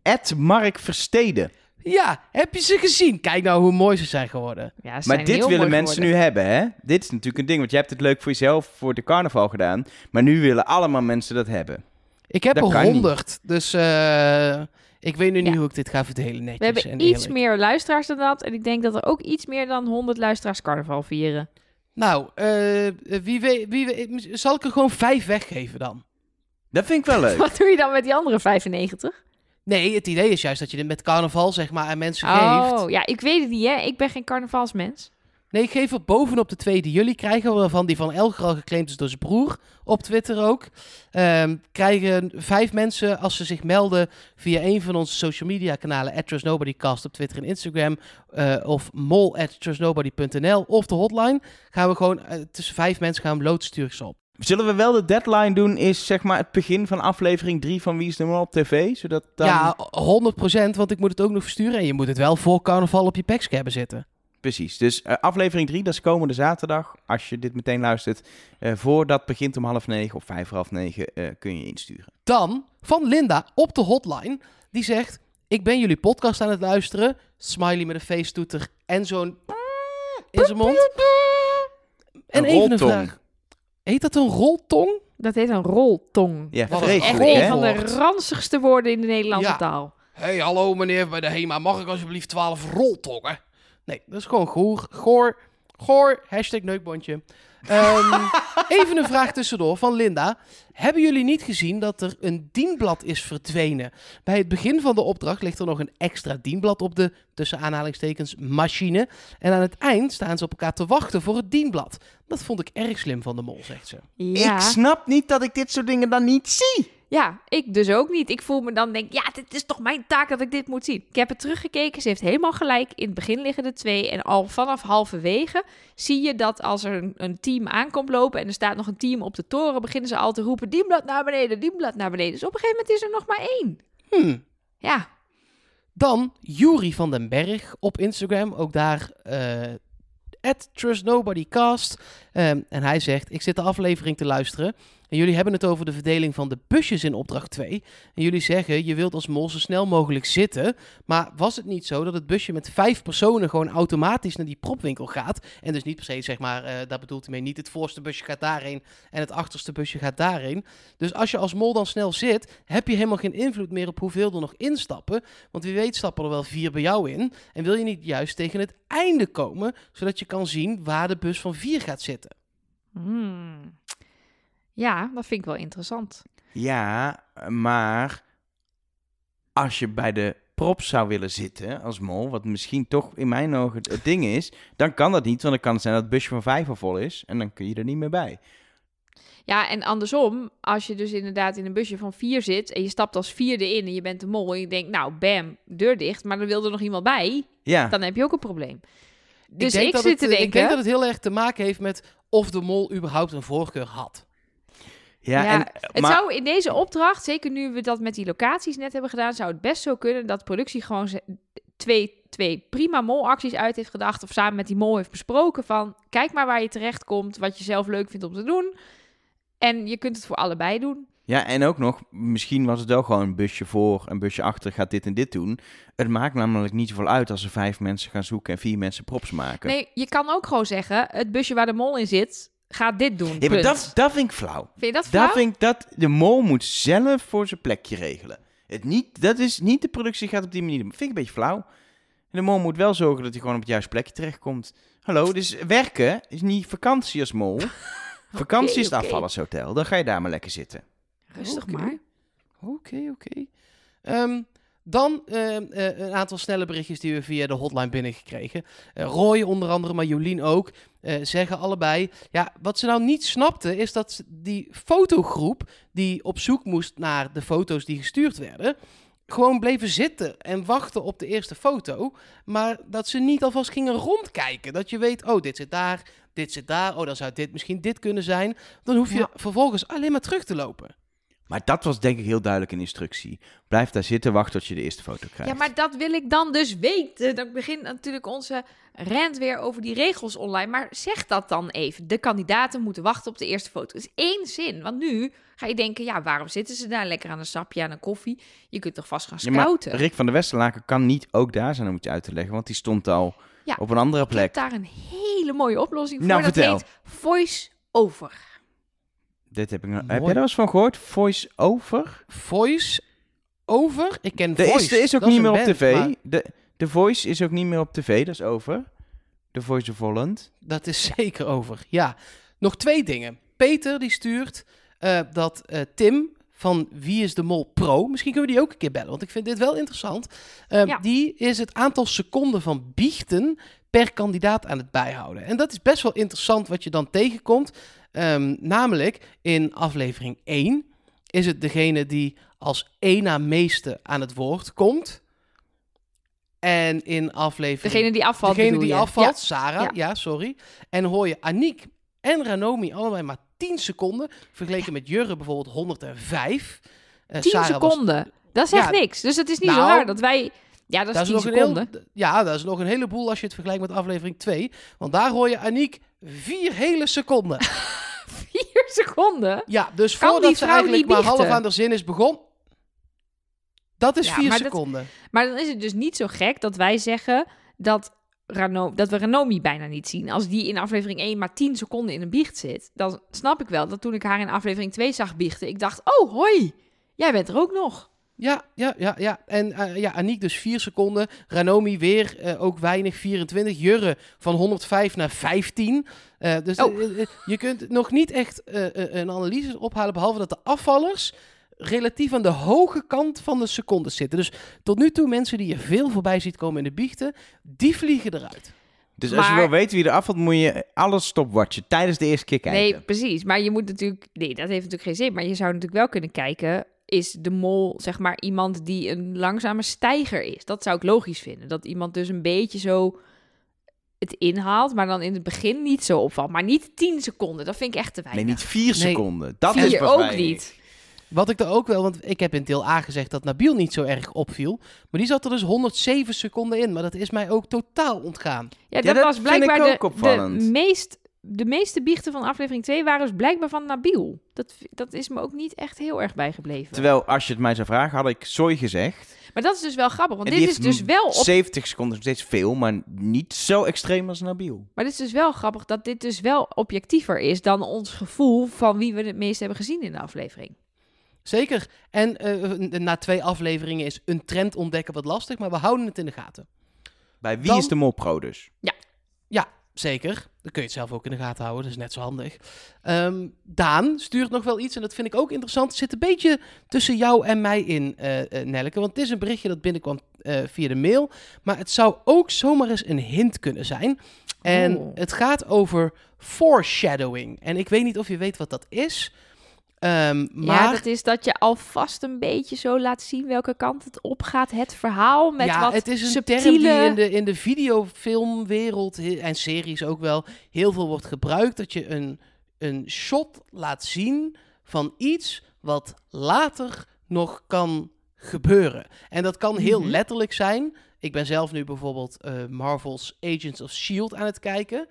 Ed Mark Versteden. Ja, heb je ze gezien? Kijk nou hoe mooi ze zijn geworden. Ja, ze Maar zijn dit heel willen mooi mensen geworden. nu hebben, hè? Dit is natuurlijk een ding, want je hebt het leuk voor jezelf voor de carnaval gedaan. Maar nu willen allemaal mensen dat hebben. Ik heb Dat er honderd, dus eh, ik weet nu niet Ja. hoe ik dit ga verdelen netjes We hebben en iets eerlijk. meer luisteraars dan dat. En ik denk dat er ook iets meer dan 100 luisteraars carnaval vieren. Nou, eh, wie weet, wie weet, zal ik er gewoon vijf weggeven dan? Dat vind ik wel leuk. Wat doe je dan met die andere 95? Nee, het idee is juist dat je dit met carnaval zeg maar aan mensen Oh, geeft. ja, ik weet het niet, hè. Ik ben geen carnavalsmens. Nee, ik geef er bovenop de twee die jullie krijgen, waarvan die van Elger al geclaimd is door zijn broer, op Twitter ook. Ehm, krijgen vijf mensen, als ze zich melden via een van onze social media kanalen, at TrustNobodyCast op Twitter en Instagram, eh, of mol at trustnobody.nl of de hotline, gaan we gewoon eh, tussen vijf mensen gaan we lood sturen ze op. Zullen we wel de deadline doen, is zeg maar het begin van aflevering 3 van Wie is de Mol op tv? Zodat dan... Ja, 100%, want ik moet het ook nog versturen en je moet het wel voor carnaval op je pekske hebben zitten. Precies. Dus eh, aflevering 3, dat is komende zaterdag. Als je dit meteen luistert. eh voordat begint om half negen of vijf voor half negen eh, kun je insturen. Dan van Linda op de hotline. Die zegt: Ik ben jullie podcast aan het luisteren. Smiley met een face toeter en zo'n in zijn mond. En Een even een vraag: Heet dat een roltong? Dat heet een roltong. Ja, Wat een Echt een van de ranzigste woorden in de Nederlandse Ja. taal. Hey, hallo meneer bij de HEMA. Mag ik alsjeblieft 12 roltongen? Nee, dat is gewoon goor. Goor. Goor. Hashtag neukbondje. Ehm, even een vraag tussendoor van Linda. Hebben jullie niet gezien dat er een dienblad is verdwenen? Bij het begin van de opdracht ligt er nog een extra dienblad op de, tussen aanhalingstekens, machine. En aan het eind staan ze op elkaar te wachten voor het dienblad. Dat vond ik erg slim van de mol, zegt ze. Ja. Ik snap niet dat ik dit soort dingen dan niet zie. Ja, ik dus ook niet. Ik voel me dan denk, ja, dit is toch mijn taak dat ik dit moet zien. Ik heb het teruggekeken, ze heeft helemaal gelijk. In het begin liggen de twee en al vanaf halverwege zie je dat als er een, een team aankomt lopen en er staat nog een team op de toren, beginnen ze al te roepen, dienblad naar beneden, dienblad naar beneden. Dus op een gegeven moment is er nog maar één. Hmm. Ja, Dan Juri van den Berg op Instagram. Ook daar eh at TrustNobodyCast. Ehm, en hij zegt, ik zit de aflevering te luisteren. En jullie hebben het over de verdeling van de busjes in opdracht 2. En jullie zeggen, je wilt als mol zo snel mogelijk zitten. Maar was het niet zo dat het busje met vijf personen gewoon automatisch naar die propwinkel gaat? En dus niet per se, zeg maar, eh daar bedoelt hij mee, niet het voorste busje gaat daarheen en het achterste busje gaat daarheen. Dus als je als mol dan snel zit, heb je helemaal geen invloed meer op hoeveel er nog instappen. Want wie weet stappen er wel vier bij jou in. En wil je niet juist tegen het einde komen, zodat je kan zien waar de bus van vier gaat zitten. Hmm. Ja dat vind ik wel interessant. Ja, maar als je bij de props zou willen zitten als mol, wat misschien toch in mijn ogen het, het ding is, dan kan dat niet, want dan kan het zijn dat het busje van vijf al vol is en dan kun je er niet meer bij. Ja, en andersom, als je dus inderdaad in een busje van vier zit en je stapt als vierde in en je bent de mol en je denkt, nou, bam, deur dicht, maar er wil er nog iemand bij, Ja, dan heb je ook een probleem. Dus denk ik, dat zit het, te denken, Ik denk dat het heel erg te maken heeft met of de mol überhaupt een voorkeur had. Ja, Ja, en, het maar, zou in deze opdracht, zeker nu we dat met die locaties net hebben gedaan, zou het best zo kunnen dat productie gewoon twee, twee prima molacties uit heeft gedacht of samen met die mol heeft besproken van kijk maar waar je terecht komt, wat je zelf leuk vindt om te doen. En je kunt het voor allebei doen. ja, en ook nog, misschien was het wel gewoon een busje voor, een busje achter, gaat dit en dit doen. Het maakt namelijk niet zoveel uit als er vijf mensen gaan zoeken en vier mensen props maken. Nee, je kan ook gewoon zeggen, het busje waar de mol in zit, gaat dit doen. ja, maar punt. dat, dat vind ik flauw. Vind je dat flauw? Dat vind ik dat de mol moet zelf voor zijn plekje regelen. Het niet, dat is niet de productie gaat op die manier. Vind ik een beetje flauw. En de mol moet wel zorgen dat hij gewoon op het juiste plekje terechtkomt. Hallo, dus werken is niet vakantie als mol. vakantie is het oké. afvallershotel. Dan ga je daar maar lekker zitten. Rustig maar. Oké, oké. Ehm, dan ehm, eh, een aantal snelle berichtjes die we via de hotline binnengekregen. Eh Roy onder andere, maar Jolien ook, eh, zeggen allebei... Ja, wat ze nou niet snapten is dat die fotogroep die op zoek moest naar de foto's die gestuurd werden... gewoon bleven zitten en wachten op de eerste foto. Maar dat ze niet alvast gingen rondkijken. Dat je weet, oh, dit zit daar, dit zit daar. Oh, dan zou dit misschien dit kunnen zijn. Dan hoef je Ja. vervolgens alleen maar terug te lopen. Maar dat was denk ik heel duidelijk een instructie. Blijf daar zitten, wacht tot je de eerste foto krijgt. Ja, maar dat wil ik dan dus weten. Dan begint natuurlijk onze rant weer over die regels online. Maar zeg dat dan even. De kandidaten moeten wachten op de eerste foto. Het is één zin. Want nu ga je denken, ja, waarom zitten ze daar lekker aan een sapje, aan een koffie? Je kunt toch vast gaan Ja, scouten? Rick van der Westerlaken kan niet ook daar zijn, om het je uit te leggen. Want die stond al Ja, op een andere ik heb plek. daar een hele mooie oplossing voor. Nou, dat vertel. heet voice-over. Dit heb ik nog... Heb jij daar wel eens van gehoord? Voice over? Voice over. Ik ken De Voice. is, er is ook dat niet meer op tv. maar De, de Voice is ook niet meer op tv, dat is over. De Voice of Holland. Dat is zeker over. Ja. Nog twee dingen. Peter die stuurt eh, dat eh, Tim van Wie is de Mol Pro, misschien kunnen we die ook een keer bellen, want ik vind dit wel interessant. Eh, Ja. Die is het aantal seconden van biechten per kandidaat aan het bijhouden. En dat is best wel interessant wat je dan tegenkomt. Ehm, namelijk in aflevering 1 is het degene die als één na meeste aan het woord komt. En in aflevering Degene die afvalt, Degene die je? afvalt, Ja. Sarah, Ja. ja. sorry. En hoor je Aniek en Ranomi allebei maar 10 seconden. Vergeleken met Jurre bijvoorbeeld 105. Eh, 10 Sarah was- seconden. Dat is echt niks. Dus het is niet zo Nou, raar dat wij... Ja, dat is 10 nog een seconden. heel, ja, dat is nog een heleboel als je het vergelijkt met aflevering 2. Want daar hoor je Aniek vier hele seconden. 4 seconden? Ja, dus Kan voordat ze eigenlijk maar half aan de zin is begon. Dat is Ja, vier maar dat- seconden. Maar dan is het dus niet zo gek dat wij zeggen dat, Rano, dat we Ranomi bijna niet zien. Als die in aflevering 1 maar 10 seconden in een biecht zit, dan snap ik wel dat toen ik haar in aflevering 2 zag biechten, ik dacht, oh hoi, jij bent er ook nog. Ja, ja, ja, ja. En eh, ja, Aniek dus 4 seconden. Ranomi weer eh, ook weinig, 24. Jurre van 105 naar 15. Eh, dus Oh. je kunt nog niet echt een analyse ophalen, behalve dat de afvallers relatief aan de hoge kant van de secondes zitten. Dus tot nu toe mensen die je veel voorbij ziet komen in de biechten, die vliegen eruit. Dus als je wil weten wie er afvalt, moet je alles stopwatchen tijdens de eerste keer kijken. Nee, precies. Maar je moet natuurlijk, nee, dat heeft natuurlijk geen zin. Maar je zou natuurlijk wel kunnen kijken, is de mol zeg maar iemand die een langzame stijger is? Dat zou ik logisch vinden. Dat iemand dus een beetje zo het inhaalt, maar dan in het begin niet zo opvalt. Maar niet 10 seconden, dat vind ik echt te weinig. Nee, niet vier seconden. Dat Vier is pas ook weinig. niet. Wat ik er ook wel, want ik heb in deel A gezegd dat Nabil niet zo erg opviel. Maar die zat er dus 107 seconden in. Maar dat is mij ook totaal ontgaan. Ja, dat, dat was vind ik blijkbaar ook de, opvallend. de meest... De meeste biechten van aflevering 2 waren dus blijkbaar van Nabil. Dat, dat is me ook niet echt heel erg bijgebleven. Terwijl, als je het mij zou vragen, had ik sooi gezegd. Maar dat is dus wel grappig, want En dit is dus wel op 70 seconden is nog steeds veel, maar niet zo extreem als Nabil. Maar dit is dus wel grappig dat dit dus wel objectiever is dan ons gevoel van wie we het meest hebben gezien in de aflevering. Zeker. En eh, na twee afleveringen is een trend ontdekken wat lastig. Maar we houden het in de gaten. Bij wie Dan- is de mol pro dus? Ja, zeker. Dan kun je het zelf ook in de gaten houden, dat is net zo handig. Ehm, Daan stuurt nog wel iets en dat vind ik ook interessant. Het zit een beetje tussen jou en mij in, eh eh, Nelleke. Want het is een berichtje dat binnenkwam eh, via de mail. Maar het zou ook zomaar eens een hint kunnen zijn. En Oh. het gaat over foreshadowing. En ik weet niet of je weet wat dat is. Ehm, maar Ja, dat is dat je alvast een beetje zo laat zien welke kant het opgaat. Het verhaal met ja, wat het is een subtiele... term die in de, in de videofilmwereld en series ook wel heel veel wordt gebruikt. Dat je een, een shot laat zien van iets wat later nog kan gebeuren. En dat kan heel Mhm. letterlijk zijn. Ik ben zelf nu bijvoorbeeld eh, Marvel's Agents of S.H.I.E.L.D. aan het kijken.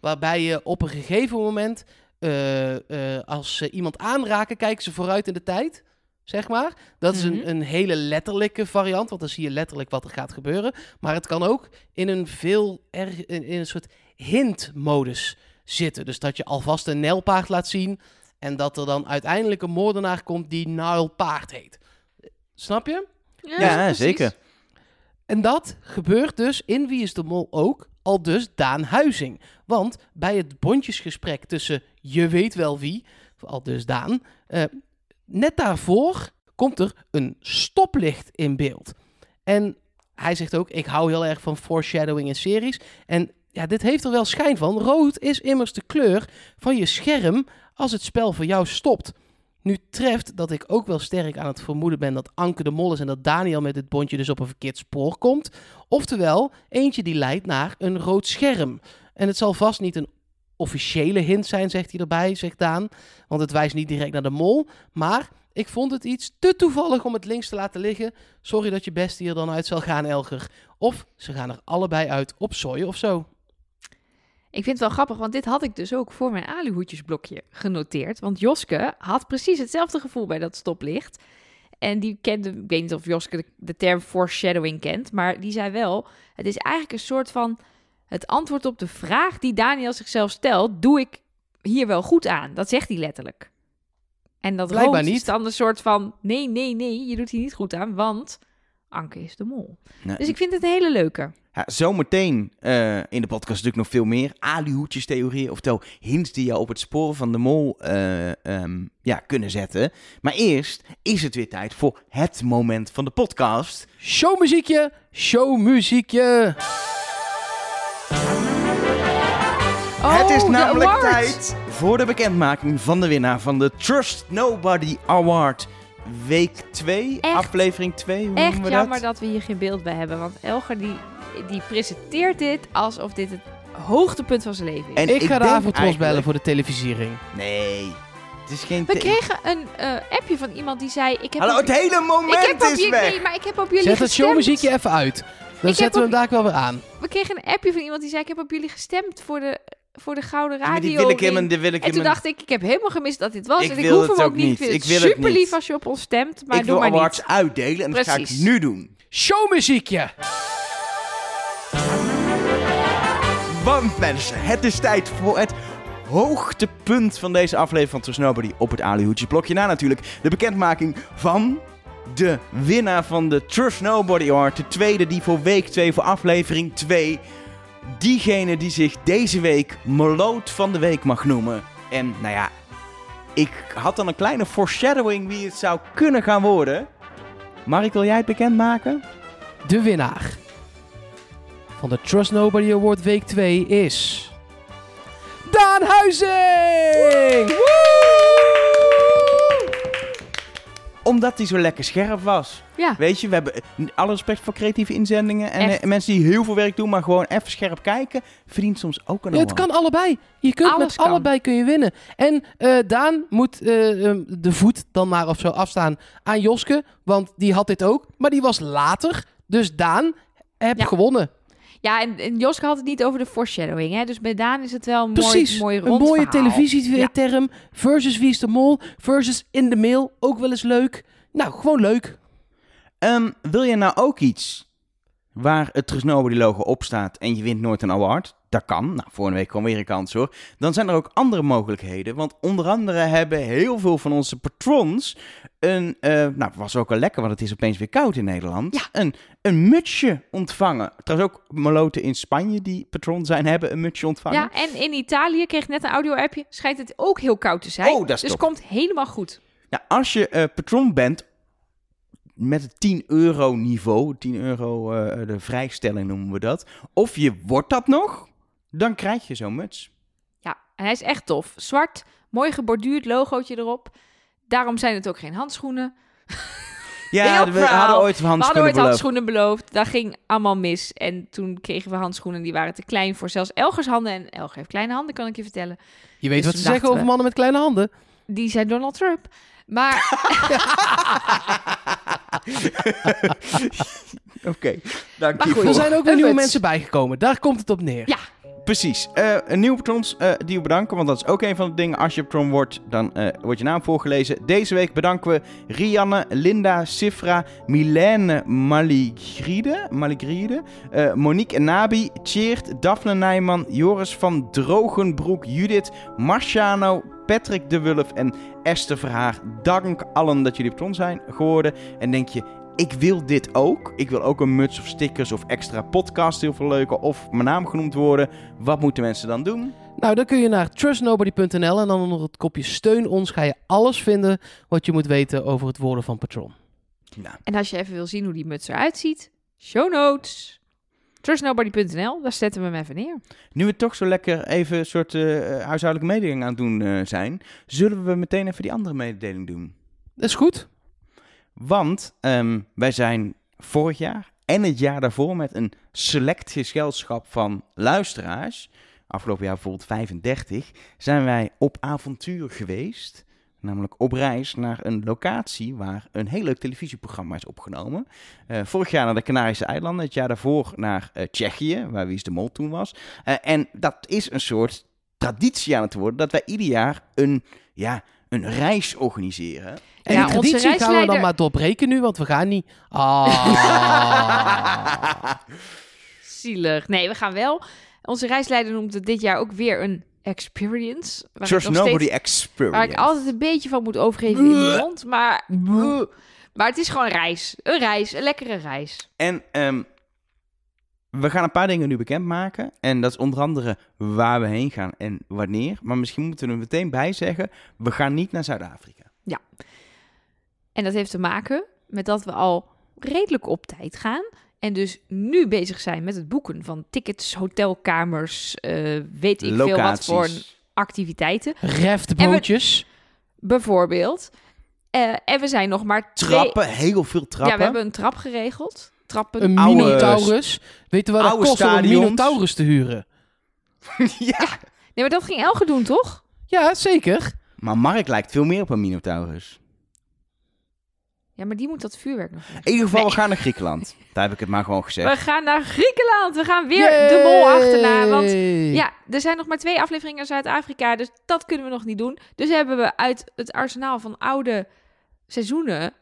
Waarbij je op een gegeven moment, eh, eh, als ze iemand aanraken, kijken ze vooruit in de tijd. Zeg maar. Dat is Mhm. een, een hele letterlijke variant, want dan zie je letterlijk wat er gaat gebeuren. Maar het kan ook in een veel erg, in, in een soort hint-modus zitten. Dus dat je alvast een nijlpaard laat zien en dat er dan uiteindelijk een moordenaar komt die nijlpaard heet. Snap je? Ja, precies. zeker. En dat gebeurt dus in Wie is de Mol ook, al dus Daan Huizing. Want bij het bondjesgesprek tussen je weet wel wie, al dus Daan, eh, net daarvoor komt er een stoplicht in beeld. En hij zegt ook, ik hou heel erg van foreshadowing in series. En ja, dit heeft er wel schijn van. Rood is immers de kleur van je scherm als het spel voor jou stopt. Nu treft dat ik ook wel sterk aan het vermoeden ben dat Anke de Mol is en dat Daniel met dit bondje dus op een verkeerd spoor komt. Oftewel, eentje die leidt naar een rood scherm. En het zal vast niet een officiële hint zijn, zegt hij erbij, zegt Daan. Want het wijst niet direct naar de mol. Maar ik vond het iets te toevallig om het links te laten liggen. Sorry dat je best hier dan uit zal gaan, Elger. Of ze gaan er allebei uit op soja of zo. Ik vind het wel grappig, want dit had ik dus ook voor mijn aluhoedjesblokje genoteerd. Want Joske had precies hetzelfde gevoel bij dat stoplicht. En die kende, ik weet niet of Joske de, de term foreshadowing kent, maar die zei wel, het is eigenlijk een soort van het antwoord op de vraag die Daniel zichzelf stelt, doe ik hier wel goed aan? Dat zegt hij letterlijk. En dat Blijkbaar rood niet. is dan een soort van, nee, nee, nee, je doet hier niet goed aan, want Anke is de mol. Nee. Dus ik vind het een hele leuke. Ja, zometeen eh, in de podcast natuurlijk nog veel meer. Alihoedjes-theorieën, oftewel hints die jou op het spoor van de mol eh, ehm, ja, kunnen zetten. Maar eerst is het weer tijd voor het moment van de podcast. Showmuziekje, showmuziekje. Het is Oh, namelijk tijd voor de bekendmaking van de winnaar van de Trust Nobody Award. Week 2, Echt? aflevering 2, hoe Echt jammer dat? dat we hier geen beeld bij hebben. Want Elger die, die presenteert dit alsof dit het hoogtepunt van zijn leven is. En Ik ga de avondros bellen voor de televisiering. Nee, het is geen... We kregen een eh, appje van iemand die zei... Ik heb Hallo, op, het hele ik heb moment op is jullie, weg! nee, maar ik heb op jullie Zet het showmuziekje even uit. Dan zetten we hem daar wel weer aan. We kregen een appje van iemand die zei... Ik heb op jullie gestemd voor de, voor de Gouden Ja, Radio. die wil ik ring." hem, die wil ik en toen dacht ik, ik heb helemaal gemist dat dit was. Ik en ik wil hoef het hem ook niet. niet. Ik vind Ik het wil het super niet. lief als je op ons stemt. Maar ik doe wil maar awards niet. uitdelen en dat ga ik Precies. nu doen. Showmuziekje. Want mensen, het is tijd voor het hoogtepunt van deze aflevering van Trust Nobody op het Alihoedjes blokje. Na natuurlijk de bekendmaking van de winnaar van de Trust Nobody Award. De tweede die voor week 2, voor aflevering 2. Diegene die zich deze week Meloot van de Week mag noemen. En nou ja, ik had dan een kleine foreshadowing wie het zou kunnen gaan worden. Mark, wil jij het bekendmaken? De winnaar van de Trust Nobody Award week 2 is... Daan Huizing! Omdat hij zo lekker scherp was. Ja. Weet je, we hebben eh, alle respect voor creatieve inzendingen. En Echt. eh, mensen die heel veel werk doen, maar gewoon even scherp kijken, verdient soms ook een Ja, het kan allebei. Je kunt Alles met kan. allebei kun je winnen. En eh, Daan moet eh, ehm, de voet dan maar of zo afstaan aan Joske. Want die had dit ook. Maar die was later. Dus Daan heb Ja. gewonnen. Ja, en, en Joske had het niet over de foreshadowing. Hè? Dus bij Daan is het wel een Precies. mooi, mooi een rond mooie verhaal. televisieterm. Versus Wie is de Mol. Versus In de Mail. Ook wel eens leuk. Nou, gewoon leuk. Ehm, wil je nou ook iets waar het Trust Nobody logo op staat en je wint nooit een award? Dat kan. Nou, volgende week kwam weer een kans hoor. Dan zijn er ook andere mogelijkheden. Want onder andere hebben heel veel van onze patrons een, eh nou was ook al lekker, want het is opeens weer koud in Nederland. Ja. Een, een mutsje ontvangen. Trouwens ook Maloten in Spanje die patron zijn, hebben een mutsje ontvangen. Ja, en in Italië kreeg ik net een audio-appje. Schijnt het ook heel koud te zijn. Oh, dat is dus top. komt helemaal goed. Nou, als je eh, patron bent met het 10 euro niveau, 10 euro eh, de vrijstelling noemen we dat, of je wordt dat nog, dan krijg je zo'n muts. Ja, en hij is echt tof. Zwart, mooi geborduurd logootje erop. Daarom zijn het ook geen handschoenen. Ja, we hadden ooit we hadden handschoenen ooit beloofd. handschoenen beloofd. Dat ging allemaal mis. En toen kregen we handschoenen die waren te klein voor zelfs Elgers handen. En Elger heeft kleine handen, kan ik je vertellen. Je weet Dus wat ze zeggen over we- mannen met kleine handen. Die zijn Donald Trump. Maar Oké, dank Maar je Er zijn ook weer nieuwe mensen bijgekomen. Daar komt het op neer. Ja. Precies. Eh, een nieuwe patrons eh, die we bedanken, want dat is ook een van de dingen. Als je patron wordt, dan eh, wordt je naam voorgelezen. Deze week bedanken we Rianne, Linda, Sifra, Milène Maligride, Maligride eh, Monique Nabi, Tjeerd, Daphne Nijman, Joris van Drogenbroek, Judith, Marciano, Patrick de Wulf en Esther Verhaar. Dank allen dat jullie patron zijn geworden. En denk je, ik wil dit ook. Ik wil ook een muts of stickers of extra podcast, heel veel leuke. Of mijn naam genoemd worden. Wat moeten mensen dan doen? Nou, dan kun je naar trustnobody.nl en dan onder het kopje steun ons ga je alles vinden wat je moet weten over het worden van patron. Nou, En als je even wil zien hoe die muts eruit ziet, show notes. Trustnobody.nl, daar zetten we hem even neer. nu we toch zo lekker even een soort eh, huishoudelijke mededeling aan het doen eh, zijn, zullen we meteen even die andere mededeling doen. Dat is goed. Want ehm, wij zijn vorig jaar en het jaar daarvoor met een select gezelschap van luisteraars, afgelopen jaar bijvoorbeeld 35, zijn wij op avontuur geweest. Namelijk op reis naar een locatie waar een heel leuk televisieprogramma is opgenomen. Eh, vorig jaar naar de Canarische eilanden, het jaar daarvoor naar eh, Tsjechië, waar Wie is de Mol toen was. Eh, en dat is een soort traditie aan het worden, dat wij ieder jaar een, ja, een reis organiseren. En Ja, die onze traditie gaan we dan maar doorbreken nu, want we gaan niet... Ah. Zielig. Nee, we gaan wel. Onze reisleider noemt het dit jaar ook weer een experience. Waar ik nog Nobody steeds- Experience. Waar ik altijd een beetje van moet overgeven in de mond. Maar, maar het is gewoon een reis. Een reis. Een lekkere reis. En ehm, we gaan een paar dingen nu bekendmaken. En dat is onder andere waar we heen gaan en wanneer. Maar misschien moeten we er meteen bij zeggen, we gaan niet naar Zuid-Afrika. En dat heeft te maken met dat we al redelijk op tijd gaan. En dus nu bezig zijn met het boeken van tickets, hotelkamers, eh, weet ik veel wat voor activiteiten. Reftbootjes. Bijvoorbeeld. Eh, en we zijn nog maar twee... Trappen, heel veel trappen. Ja, we hebben een trap geregeld. Trappen. Een Oude- Minotaurus. Weet je wat het kost om een stadions. Minotaurus te huren? ja. Nee, maar dat ging Elge doen, toch? Ja, zeker. Maar Mark lijkt veel meer op een Minotaurus. Ja, maar die moet dat vuurwerk nog In ieder geval, Nee. we gaan naar Griekenland. Daar heb ik het maar gewoon gezegd. We gaan naar Griekenland. We gaan weer de mol achterna. Want ja, er zijn nog maar twee afleveringen in Zuid-Afrika. Dus dat kunnen we nog niet doen. Dus hebben we uit het arsenaal van oude seizoenen...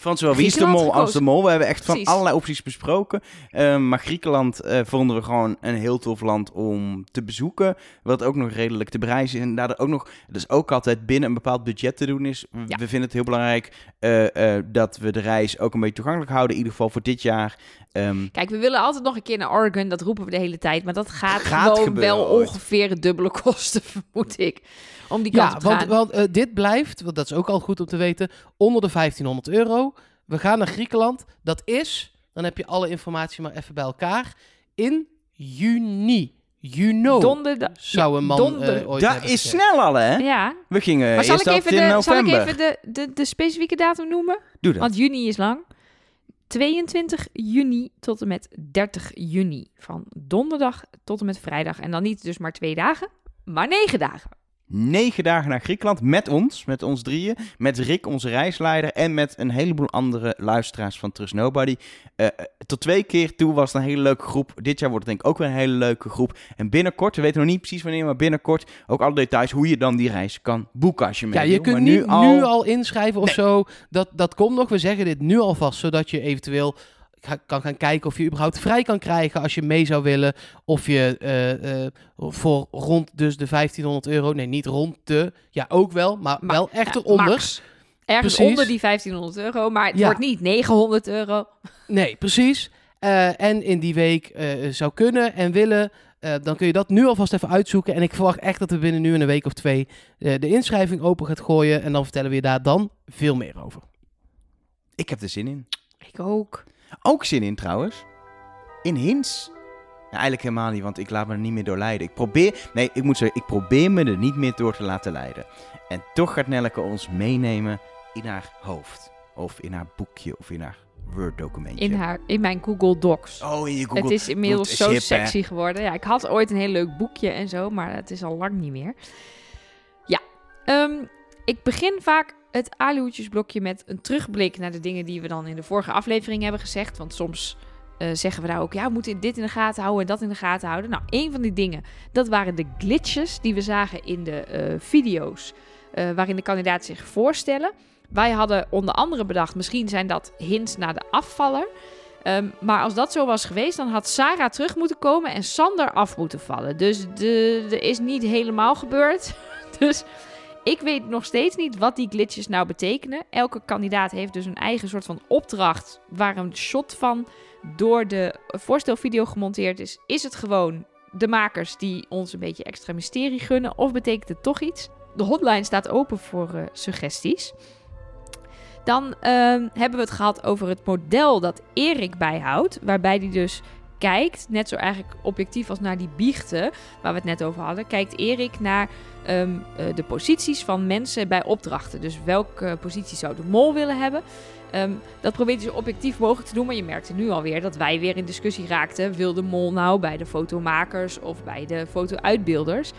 Van zowel Wie is de Mol als de. Mol. We hebben echt van allerlei opties besproken. Ehm, maar Griekenland eh vonden we gewoon een heel tof land om te bezoeken. Wat ook nog redelijk te bereizen is. En daardoor ook nog, dus ook altijd binnen een bepaald budget te doen is. Ja. we vinden het heel belangrijk eh, eh, dat we de reis ook een beetje toegankelijk houden. In ieder geval voor dit jaar. Ehm, Kijk, we willen altijd nog een keer naar Oregon. Dat roepen we de hele tijd. Maar dat gaat, Gaat gewoon gebeuren wel ooit. ongeveer het dubbele kosten, vermoed ik. Om die kant Ja, op te want, gaan. want eh, dit blijft, want dat is ook al goed om te weten, onder de 1500 euro. We gaan naar Griekenland. Dat is, dan heb je alle informatie maar even bij elkaar, in juni. Juno Donderdag. zou een man donder- eh, ooit dat is snel al, hè? Ja, We gingen maar zal eerst ik even, in de, zal ik november. even de, de, de specifieke datum noemen? Doe dat. Want juni is lang. 22 juni tot en met 30 juni. Van donderdag tot en met vrijdag. En dan niet dus maar twee dagen, maar negen dagen. Negen dagen naar Griekenland met ons, met ons drieën, met Rick, onze reisleider, en met een heleboel andere luisteraars van Trust Nobody. Eh, eh, tot twee keer toe was het een hele leuke groep. Dit jaar wordt het denk ik ook weer een hele leuke groep. En binnenkort, we weten nog niet precies wanneer, maar binnenkort ook alle details hoe je dan die reis kan boeken als je mee Ja, je wil. kunt Maar niet nu al, inschrijven of zo. Dat, dat komt nog. We zeggen dit nu alvast, zodat je eventueel kan gaan kijken of je überhaupt vrij kan krijgen als je mee zou willen. Of je eh, eh, voor rond dus de 1500 euro, nee niet rond de, ja ook wel, maar, Maar- wel echt Ja, eronder. max. Ergens Precies. onder die 1500 euro, maar het Ja. wordt niet 900 euro. Nee, precies. Eh, en in die week eh, zou kunnen en willen, eh, dan kun je dat nu alvast even uitzoeken. En ik verwacht echt dat we binnen nu en een week of twee eh, de inschrijving open gaat gooien. En dan vertellen we je daar dan veel meer over. Ik heb er zin in. Ik ook. Ook zin in trouwens. In hints. Ja, eigenlijk helemaal niet, want ik laat me er niet meer door leiden. Ik probeer, nee, ik moet zeggen, ik probeer me er niet meer door te laten leiden. En toch gaat Nelleke ons meenemen in haar hoofd. Of in haar boekje, of in haar Word-documentje. In, haar, in mijn Google Docs. Oh, in je Google. het is inmiddels Goed, zo hè? sexy geworden. Ja, ik had ooit een heel leuk boekje en zo, maar het is al lang niet meer. Ik begin vaak het aluhoedjesblokje met een terugblik naar de dingen die we dan in de vorige aflevering hebben gezegd. Want soms eh, zeggen we daar ook, ja, we moeten dit in de gaten houden en dat in de gaten houden. Nou, een van die dingen, dat waren de glitches die we zagen in de eh, video's eh, waarin de kandidaten zich voorstellen. Wij hadden onder andere bedacht, misschien zijn dat hints naar de afvaller. Ehm, maar als dat zo was geweest, dan had Sarah terug moeten komen en Sander af moeten vallen. Dus er is niet helemaal gebeurd. Dus ik weet nog steeds niet wat die glitches nou betekenen. Elke kandidaat heeft dus een eigen soort van opdracht waar een shot van door de voorstelvideo gemonteerd is. Is het gewoon de makers die ons een beetje extra mysterie gunnen of betekent het toch iets? De hotline staat open voor eh, suggesties. Dan ehm, hebben we het gehad over het model dat Erik bijhoudt. Waarbij hij dus kijkt, net zo eigenlijk objectief als naar die biechten waar we het net over hadden. Kijkt Erik naar ehm, eh, de posities van mensen bij opdrachten. Dus welke positie zou de mol willen hebben. Ehm, dat probeert hij zo objectief mogelijk te doen. Maar je merkte nu alweer dat wij weer in discussie raakten. Wil de mol nou bij de fotomakers of bij de foto-uitbeelders?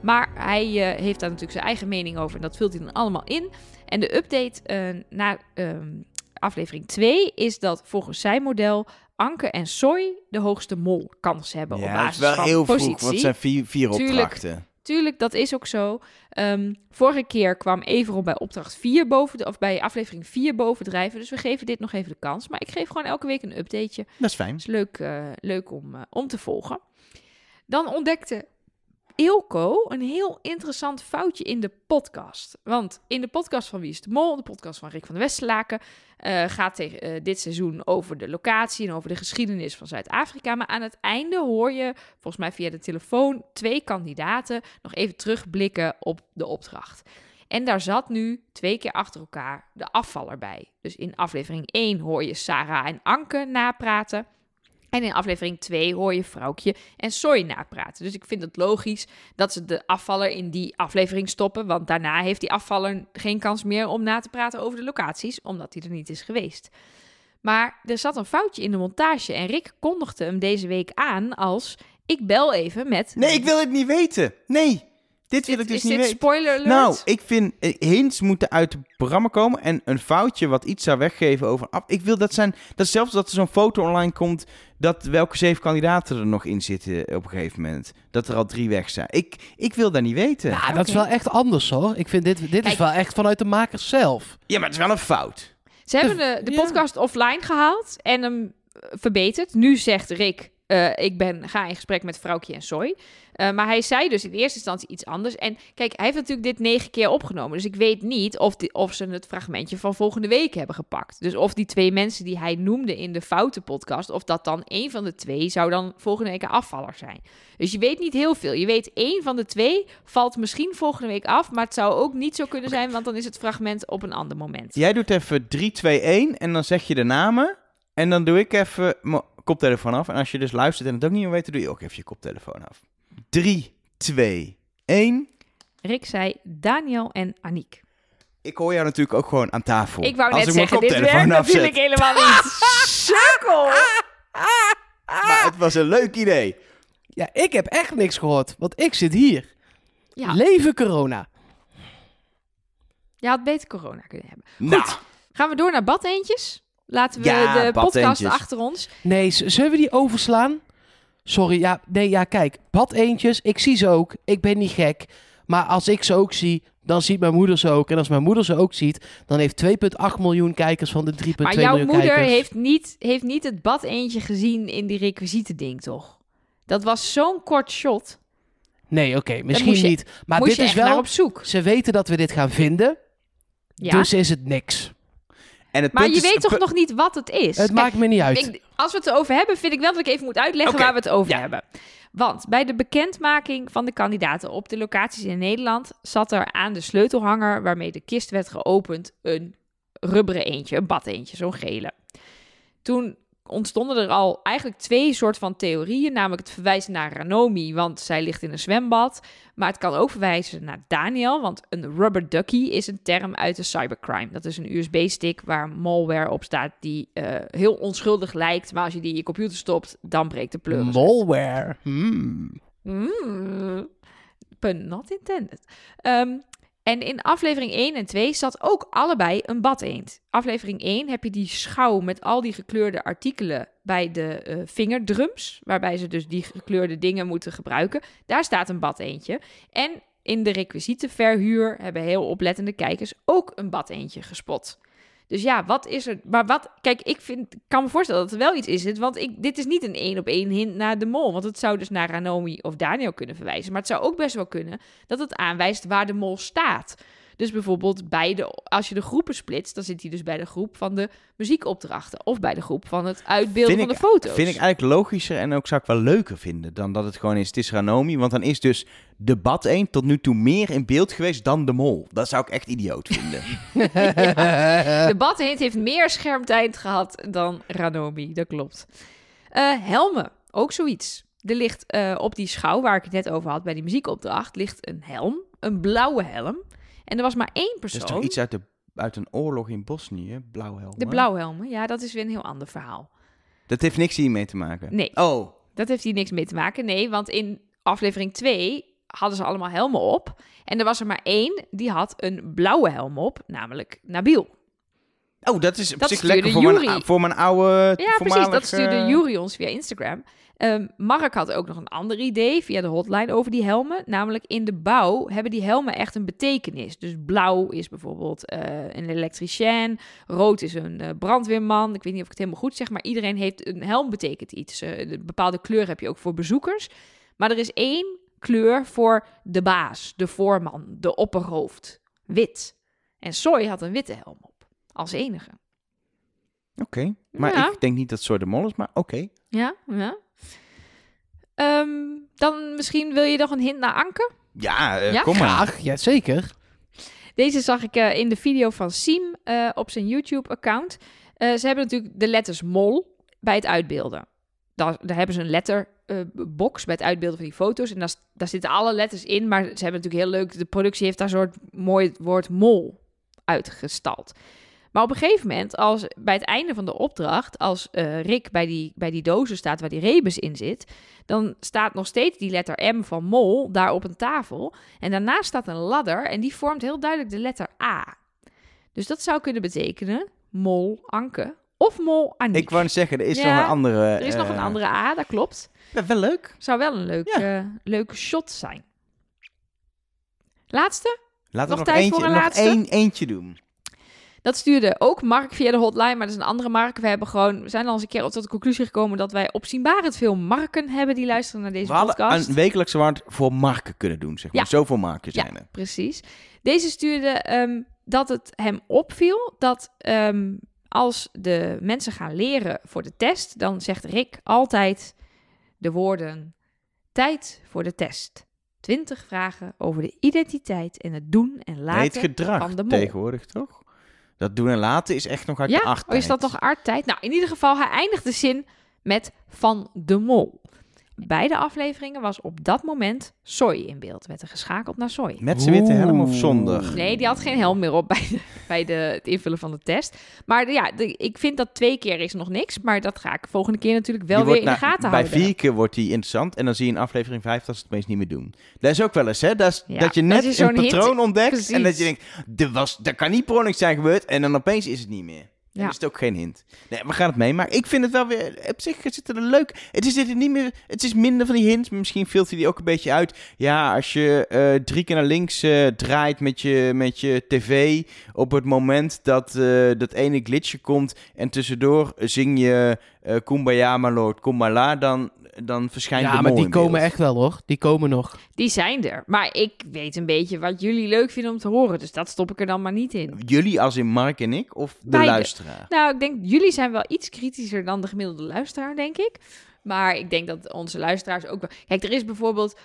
Maar hij eh, heeft daar natuurlijk zijn eigen mening over. En dat vult hij dan allemaal in. En de update eh na ehm, aflevering 2 is dat volgens zijn model Anke en Soy de hoogste mol kans hebben op Ja, is basis wel van heel positie. vroeg, want het zijn vier, opdrachten. Tuurlijk, dat is ook zo. Ehm, vorige keer kwam Everon bij opdracht 4 boven, de- of bij aflevering 4 bovendrijven. Dus we geven dit nog even de kans. Maar ik geef gewoon elke week een updateje. Dat is fijn. is leuk, eh, leuk om, eh, om te volgen. Dan ontdekte Ilko een heel interessant foutje in de podcast. Want in de podcast van Wie is de Mol, de podcast van Rick van der Westerlaken, eh, gaat eh, dit seizoen over de locatie en over de geschiedenis van Zuid-Afrika. Maar aan het einde hoor je, volgens mij via de telefoon, twee kandidaten nog even terugblikken op de opdracht. En daar zat nu twee keer achter elkaar de afvaller bij. Dus in aflevering 1 hoor je Sarah en Anke napraten. En in aflevering 2 hoor je Vrouwtje en Soy napraten. Dus ik vind het logisch dat ze de afvaller in die aflevering stoppen. Want daarna heeft die afvaller geen kans meer om na te praten over de locaties, omdat hij er niet is geweest. Maar er zat een foutje in de montage en Rick kondigde hem deze week aan als... Ik bel even met... Nee, ik wil het niet weten. Nee, dit wil Dit- ik dus is niet dit weten. spoiler alert? Nou, ik vind eh, hints moeten uit het programma komen en een foutje wat iets zou weggeven over. af- Ik wil dat zijn. Dat zelfs dat er zo'n foto online komt dat welke zeven kandidaten er nog in zitten op een gegeven moment. Dat er al drie weg zijn. Ik, ik wil dat niet weten. Ja, Ja, dat is wel echt anders hoor. Ik vind dit, dit is wel echt vanuit de makers zelf. maar het is wel een fout. Ze hebben de, de ja. podcast offline gehaald en hem eh, verbeterd. Nu zegt Rick, eh, ik ben, ga in gesprek met Vrouwtje en Soy. Eh, maar hij zei dus in eerste instantie iets anders. En kijk, hij heeft natuurlijk dit negen keer opgenomen. Dus ik weet niet of, of ze het fragmentje van volgende week hebben gepakt. Dus of die twee mensen die hij noemde in de foute podcast... of dat dan één van de twee zou dan volgende week een afvaller zijn. Dus je weet niet heel veel. Je weet één van de twee valt misschien volgende week af... maar het zou ook niet zo kunnen zijn... want dan is het fragment op een ander moment. Jij doet even 3, 2, 1 en dan zeg je de namen. En dan doe ik even mijn koptelefoon af. En als je dus luistert en het ook niet meer weet, doe je ook even je koptelefoon af. 3, 2, 1. Rick zei Daniel en Aniek. Ik hoor jou natuurlijk ook gewoon aan tafel. Ik wou Als net mijn zeggen, dit werkt afzet. natuurlijk helemaal niet. Sukkel! Maar het was een leuk idee. Ja, ik heb echt niks gehoord, want ik zit hier. Ja, Leven corona. je had beter corona kunnen hebben. Nou, Gaan we door naar badeentjes? Laten we Ja, de podcast achter ons. Nee, zullen we die overslaan? Sorry, ja, nee, ja, kijk, bad eentjes, ik zie ze ook. Ik ben niet gek. Maar als ik ze ook zie, dan ziet mijn moeder ze ook. En als mijn moeder ze ook ziet, dan heeft 2,8 miljoen kijkers van de 3,2 Maar miljoen jouw moeder kijkers. heeft niet, heeft niet het bad eentje gezien in die requisiete ding, toch? Dat was zo'n kort shot. Nee, oké, misschien je- niet. Maar dit is wel... op zoek. Ze weten dat we dit gaan vinden, Ja. dus is het niks. En het maar punt je is- weet toch nog niet wat het is? Het Kijk, maakt me niet uit. Ik, als we het erover hebben, vind ik wel dat ik even moet uitleggen waar we het over ja. hebben. Want bij de bekendmaking van de kandidaten op de locaties in Nederland zat er aan de sleutelhanger waarmee de kist werd geopend een rubberen eentje, een bad eentje, zo'n gele. Toen ontstonden er al eigenlijk twee soort van theorieën, namelijk het verwijzen naar Ranomi, want zij ligt in een zwembad, maar het kan ook verwijzen naar Daniel, want een rubber ducky is een term uit de cybercrime. Dat is een USB-stick waar malware op staat die eh, heel onschuldig lijkt, maar als je die in je computer stopt, dan breekt de pleuris. Malware. Hmm. Mm. Pun not intended. Ehm, en in aflevering 1 en 2 zat ook allebei een badeend. Aflevering 1 heb je die schouw met al die gekleurde artikelen bij de eh, vingerdrums, waarbij ze dus die gekleurde dingen moeten gebruiken. Daar staat een badeentje. En in de requisietenverhuur hebben heel oplettende kijkers ook een badeentje gespot. Dus ja, wat is er? Maar wat, kijk, ik vind, kan me voorstellen dat er wel iets is. Want ik, dit is niet een één op één hint naar de mol. Want het zou dus naar Ranomi of Daniel kunnen verwijzen. Maar het zou ook best wel kunnen dat het aanwijst waar de mol staat. Dus bijvoorbeeld bij de, als je de groepen splitst, dan zit hij dus bij de groep van de muziekopdrachten. Of bij de groep van het uitbeelden Vind van ik- de foto's. Vind ik eigenlijk logischer en ook zou ik wel leuker vinden dan dat het gewoon is, het is Ranomi. Want dan is dus de bad 1 tot nu toe meer in beeld geweest dan de mol. Dat zou ik echt idioot vinden. De badhint heeft meer schermtijd gehad dan Ranomi, dat klopt. Eh, helmen, ook zoiets. Er ligt eh, op die schouw waar ik het net over had bij die muziekopdracht, ligt een helm, een blauwe helm. En er was maar één Dat is persoon. toch iets uit, de, uit een oorlog in Bosnië, blauwhelm. De blauwhelmen, ja, dat is weer een heel ander verhaal. Dat heeft niks hiermee te maken. Nee. Oh, Dat heeft hier niks mee te maken. Nee, want in aflevering 2 hadden ze allemaal helmen op. En er was er maar één die had een blauwe helm op, namelijk Nabil. oh dat is op Dat zich lekker voor mijn, voor mijn oude Ja, precies. Dat stuurde Jury ons via Instagram. Ehm, Mark had ook nog een ander idee via de hotline over die helmen. Namelijk in de bouw hebben die helmen echt een betekenis. Dus blauw is bijvoorbeeld eh, een elektricien. Rood is een eh, brandweerman. Ik weet niet of ik het helemaal goed zeg, maar iedereen heeft een helm betekent iets. Eh, een bepaalde kleur heb je ook voor bezoekers. Maar er is één kleur voor de baas, de voorman, de opperhoofd. Wit. En Soy had een witte helm op. Als enige. Oké, maar Ja. ik denk niet dat Soy de mol is, maar oké. Ja, ja. Ehm, dan misschien wil je nog een hint naar Anke? Ja, eh, Ja? kom maar. Graag, ja zeker. Deze zag ik eh, in de video van Siem eh, op zijn YouTube-account. Eh, ze hebben natuurlijk de letters mol bij het uitbeelden. Daar, daar hebben ze een letterbox bij het uitbeelden van die foto's. En daar, daar zitten alle letters in. Maar ze hebben natuurlijk heel leuk... De productie heeft daar een soort mooi woord mol uitgestald. Maar op een gegeven moment, als, bij het einde van de opdracht... als eh, Rick bij die, bij die dozen staat waar die rebus in zit... dan staat nog steeds die letter M van mol daar op een tafel. En daarnaast staat een ladder en die vormt heel duidelijk de letter A. Dus dat zou kunnen betekenen mol Anke of mol Aniek. Ik wou zeggen, er is Ja, nog een andere... er is nog een eh, andere A, dat klopt. ja, wel leuk. Zou wel een leuk, eh, leuke shot zijn. Laatste? Laten we Nog nog, tijd eentje, voor een nog laatste? één, eentje doen. Dat stuurde ook Mark via de hotline, maar dat is een andere Mark. We, hebben gewoon, we zijn al eens een keer tot de conclusie gekomen dat wij opzienbarend veel Marken hebben die luisteren naar deze We hadden podcast. een wekelijkse waard voor marken kunnen doen, zeg maar. Ja. Zoveel marken Ja. zijn er. Precies. Deze stuurde ehm, dat het hem opviel dat ehm, als de mensen gaan leren voor de test, dan zegt Rick altijd de woorden: tijd voor de test. 20 vragen over de identiteit en het doen en laten Nee, het gedrag van de mol. tegenwoordig, toch? Dat doen en laten is echt nog uit Ja, de oh, is dat nog arttijd? Nou, in ieder geval, hij eindigt de zin met van de mol. Beide afleveringen was op dat moment Soy in beeld. Werd er geschakeld naar Soy. Met zijn witte helm of zonder? Nee, die had geen helm meer op bij, de, bij de, het invullen van de test. Maar de- ja, de- ik vind dat twee keer is nog niks. Maar dat ga ik volgende keer natuurlijk wel Die weer in de gaten bij houden. vier keer wordt die interessant. En dan zie je in aflevering vijf dat ze het meest niet meer doen. Dat is ook wel eens, hè? Dat, is, Ja, dat je dat net je een patroon ontdekt. Precies. En dat je denkt, er was, dat kan niet per ongeluk zijn gebeurd. En dan opeens is het niet meer. En is het ook geen hint. Nee, we gaan het mee. Maar ik vind het wel weer... Op zich zit er een leuk... Het is, niet meer, het is minder van die hints. Misschien filtert die ook een beetje uit. Ja, als je eh, drie keer naar links eh, draait met je, met je tv... op het moment dat eh, dat ene glitchje komt... en tussendoor zing je Kumbaya, my lord, Kumbala... dan, dan verschijnt Ja, de maar mol die komen echt wel hoor. Die komen nog. Die zijn er. Maar ik weet een beetje wat jullie leuk vinden om te horen. Dus dat stop ik er dan maar niet in. Jullie als in Mark en ik of de Beide. luisteraar? Nou, ik denk, jullie zijn wel iets kritischer dan de gemiddelde luisteraar, denk ik. Maar ik denk dat onze luisteraars ook wel... Kijk, er is bijvoorbeeld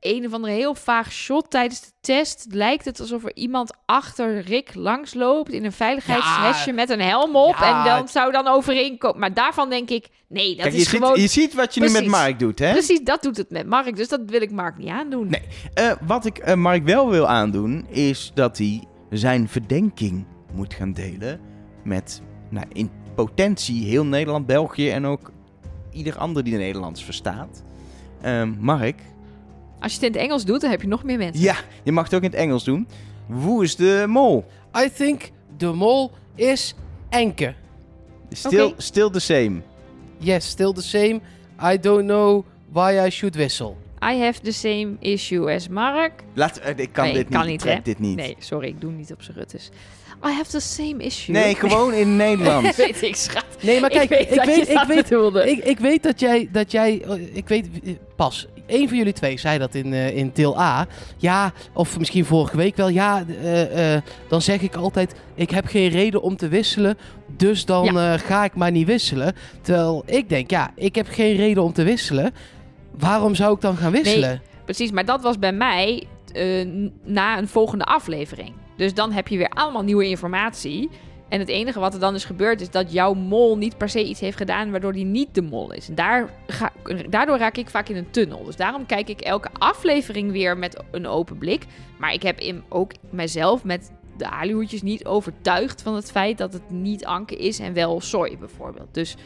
een of andere heel vaag shot tijdens de test. Lijkt het alsof er iemand achter Rick langsloopt in een veiligheidshesje Ja. met een helm op. Ja. En dan zou dan overeenkomen. Maar daarvan denk ik, nee, dat Kijk, je, is ziet, gewoon... je ziet wat je nu met. Mark doet, hè? Precies, dat doet het met Mark. Dus dat wil ik Mark niet aandoen. Nee. Eh, wat ik eh, Mark wel wil aandoen, is dat hij zijn verdenking moet gaan delen met, nou, in potentie heel Nederland, België en ook ieder ander die de Nederlands verstaat. Ehm, Mark, Als je het in het Engels doet, dan heb je nog meer mensen. ja, je mag het ook in het Engels doen. Hoe is de mol? I think de mol is Enke. Still, still the same. Yes, still the same. I don't know why I should whistle. I have the same issue as Mark. Laat, eh, ik kan Nee, dit kan niet, hè? dit niet. Nee, sorry, ik doe niet op z'n ruttes. I have the same issue. Nee, gewoon in Nederlands. weet ik, schat. Nee, maar kijk, ik weet, dat je ik, weet, ik, ik weet dat jij, dat jij, ik weet, pas, één van jullie twee zei dat in, eh, in deel A. Ja, of misschien vorige week wel. Ja, eh, eh, dan zeg ik altijd, ik heb geen reden om te wisselen, dus dan ga ik maar niet wisselen. Terwijl ik denk, ja, ik heb geen reden om te wisselen. Waarom zou ik dan gaan wisselen? Precies, maar dat was bij mij na een volgende aflevering. Dus dan heb je weer allemaal nieuwe informatie. En het enige wat er dan is gebeurd is dat jouw mol niet per se iets heeft gedaan waardoor die niet de mol is. En daar ga, daardoor raak ik vaak in een tunnel. Dus daarom kijk ik elke aflevering weer met een open blik. Maar ik heb in, ook mezelf met de alihoedjes niet overtuigd van het feit dat het niet Anke is en wel Soy bijvoorbeeld. Dus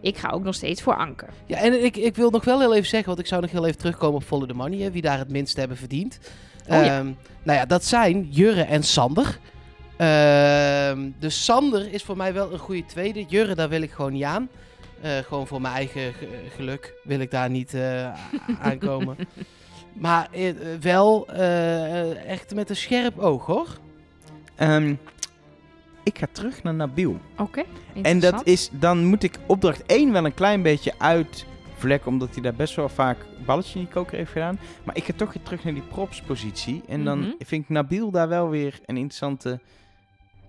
ik ga ook nog steeds voor Anke. Ja, en ik, ik wil nog wel heel even zeggen, want ik zou nog heel even terugkomen op Follow the Money, hè, wie daar het minst hebben verdiend. Oh ja. Ehm, nou ja, dat zijn Jurre en Sander. Ehm, dus Sander is voor mij wel een goede tweede. Jurre, daar wil ik gewoon niet aan. Eh, gewoon voor mijn eigen ge- geluk wil ik daar niet eh, aankomen. Maar eh, wel eh, echt met een scherp oog, hoor. Ehm, ik ga terug naar Nabil. Oké. En dat is, dan moet ik opdracht 1 wel een klein beetje uitvlekken, omdat hij daar best wel vaak balletje in die koker heeft gedaan. Maar ik ga toch weer terug naar die propspositie. En dan Mhm. vind ik Nabil daar wel weer een interessante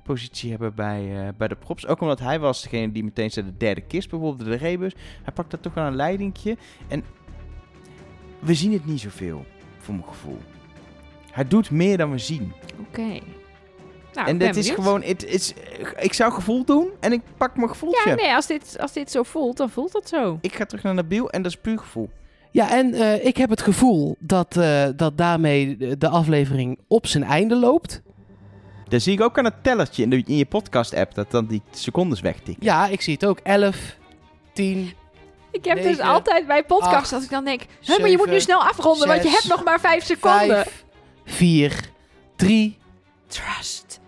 positie hebben bij, eh, bij de props. Ook omdat hij was degene die meteen zei de derde kist, bijvoorbeeld de rebus. Hij pakt daar toch wel een leidingje. En we zien het niet zoveel, voor mijn gevoel. Hij doet meer dan we zien. Oké. Nou, en dat is gewoon, het is, ik zou gevoel doen en ik pak mijn gevoeltje. Ja, nee, als dit, als dit zo voelt, dan voelt dat zo. Ik ga terug naar Nabil en dat is puur gevoel. Ja, en eh, ik heb het gevoel dat, eh, dat daarmee de aflevering op zijn einde loopt. Dat zie ik ook aan het tellertje in, de, in je podcast-app, dat dan die secondes wegtikt. Ja, ik zie het ook. 11, 10, Ik heb dus altijd bij podcasts, acht, als ik dan denk, "Huh, maar je moet nu snel afronden, want je hebt nog maar vijf seconden. 5, 4, 3, Trust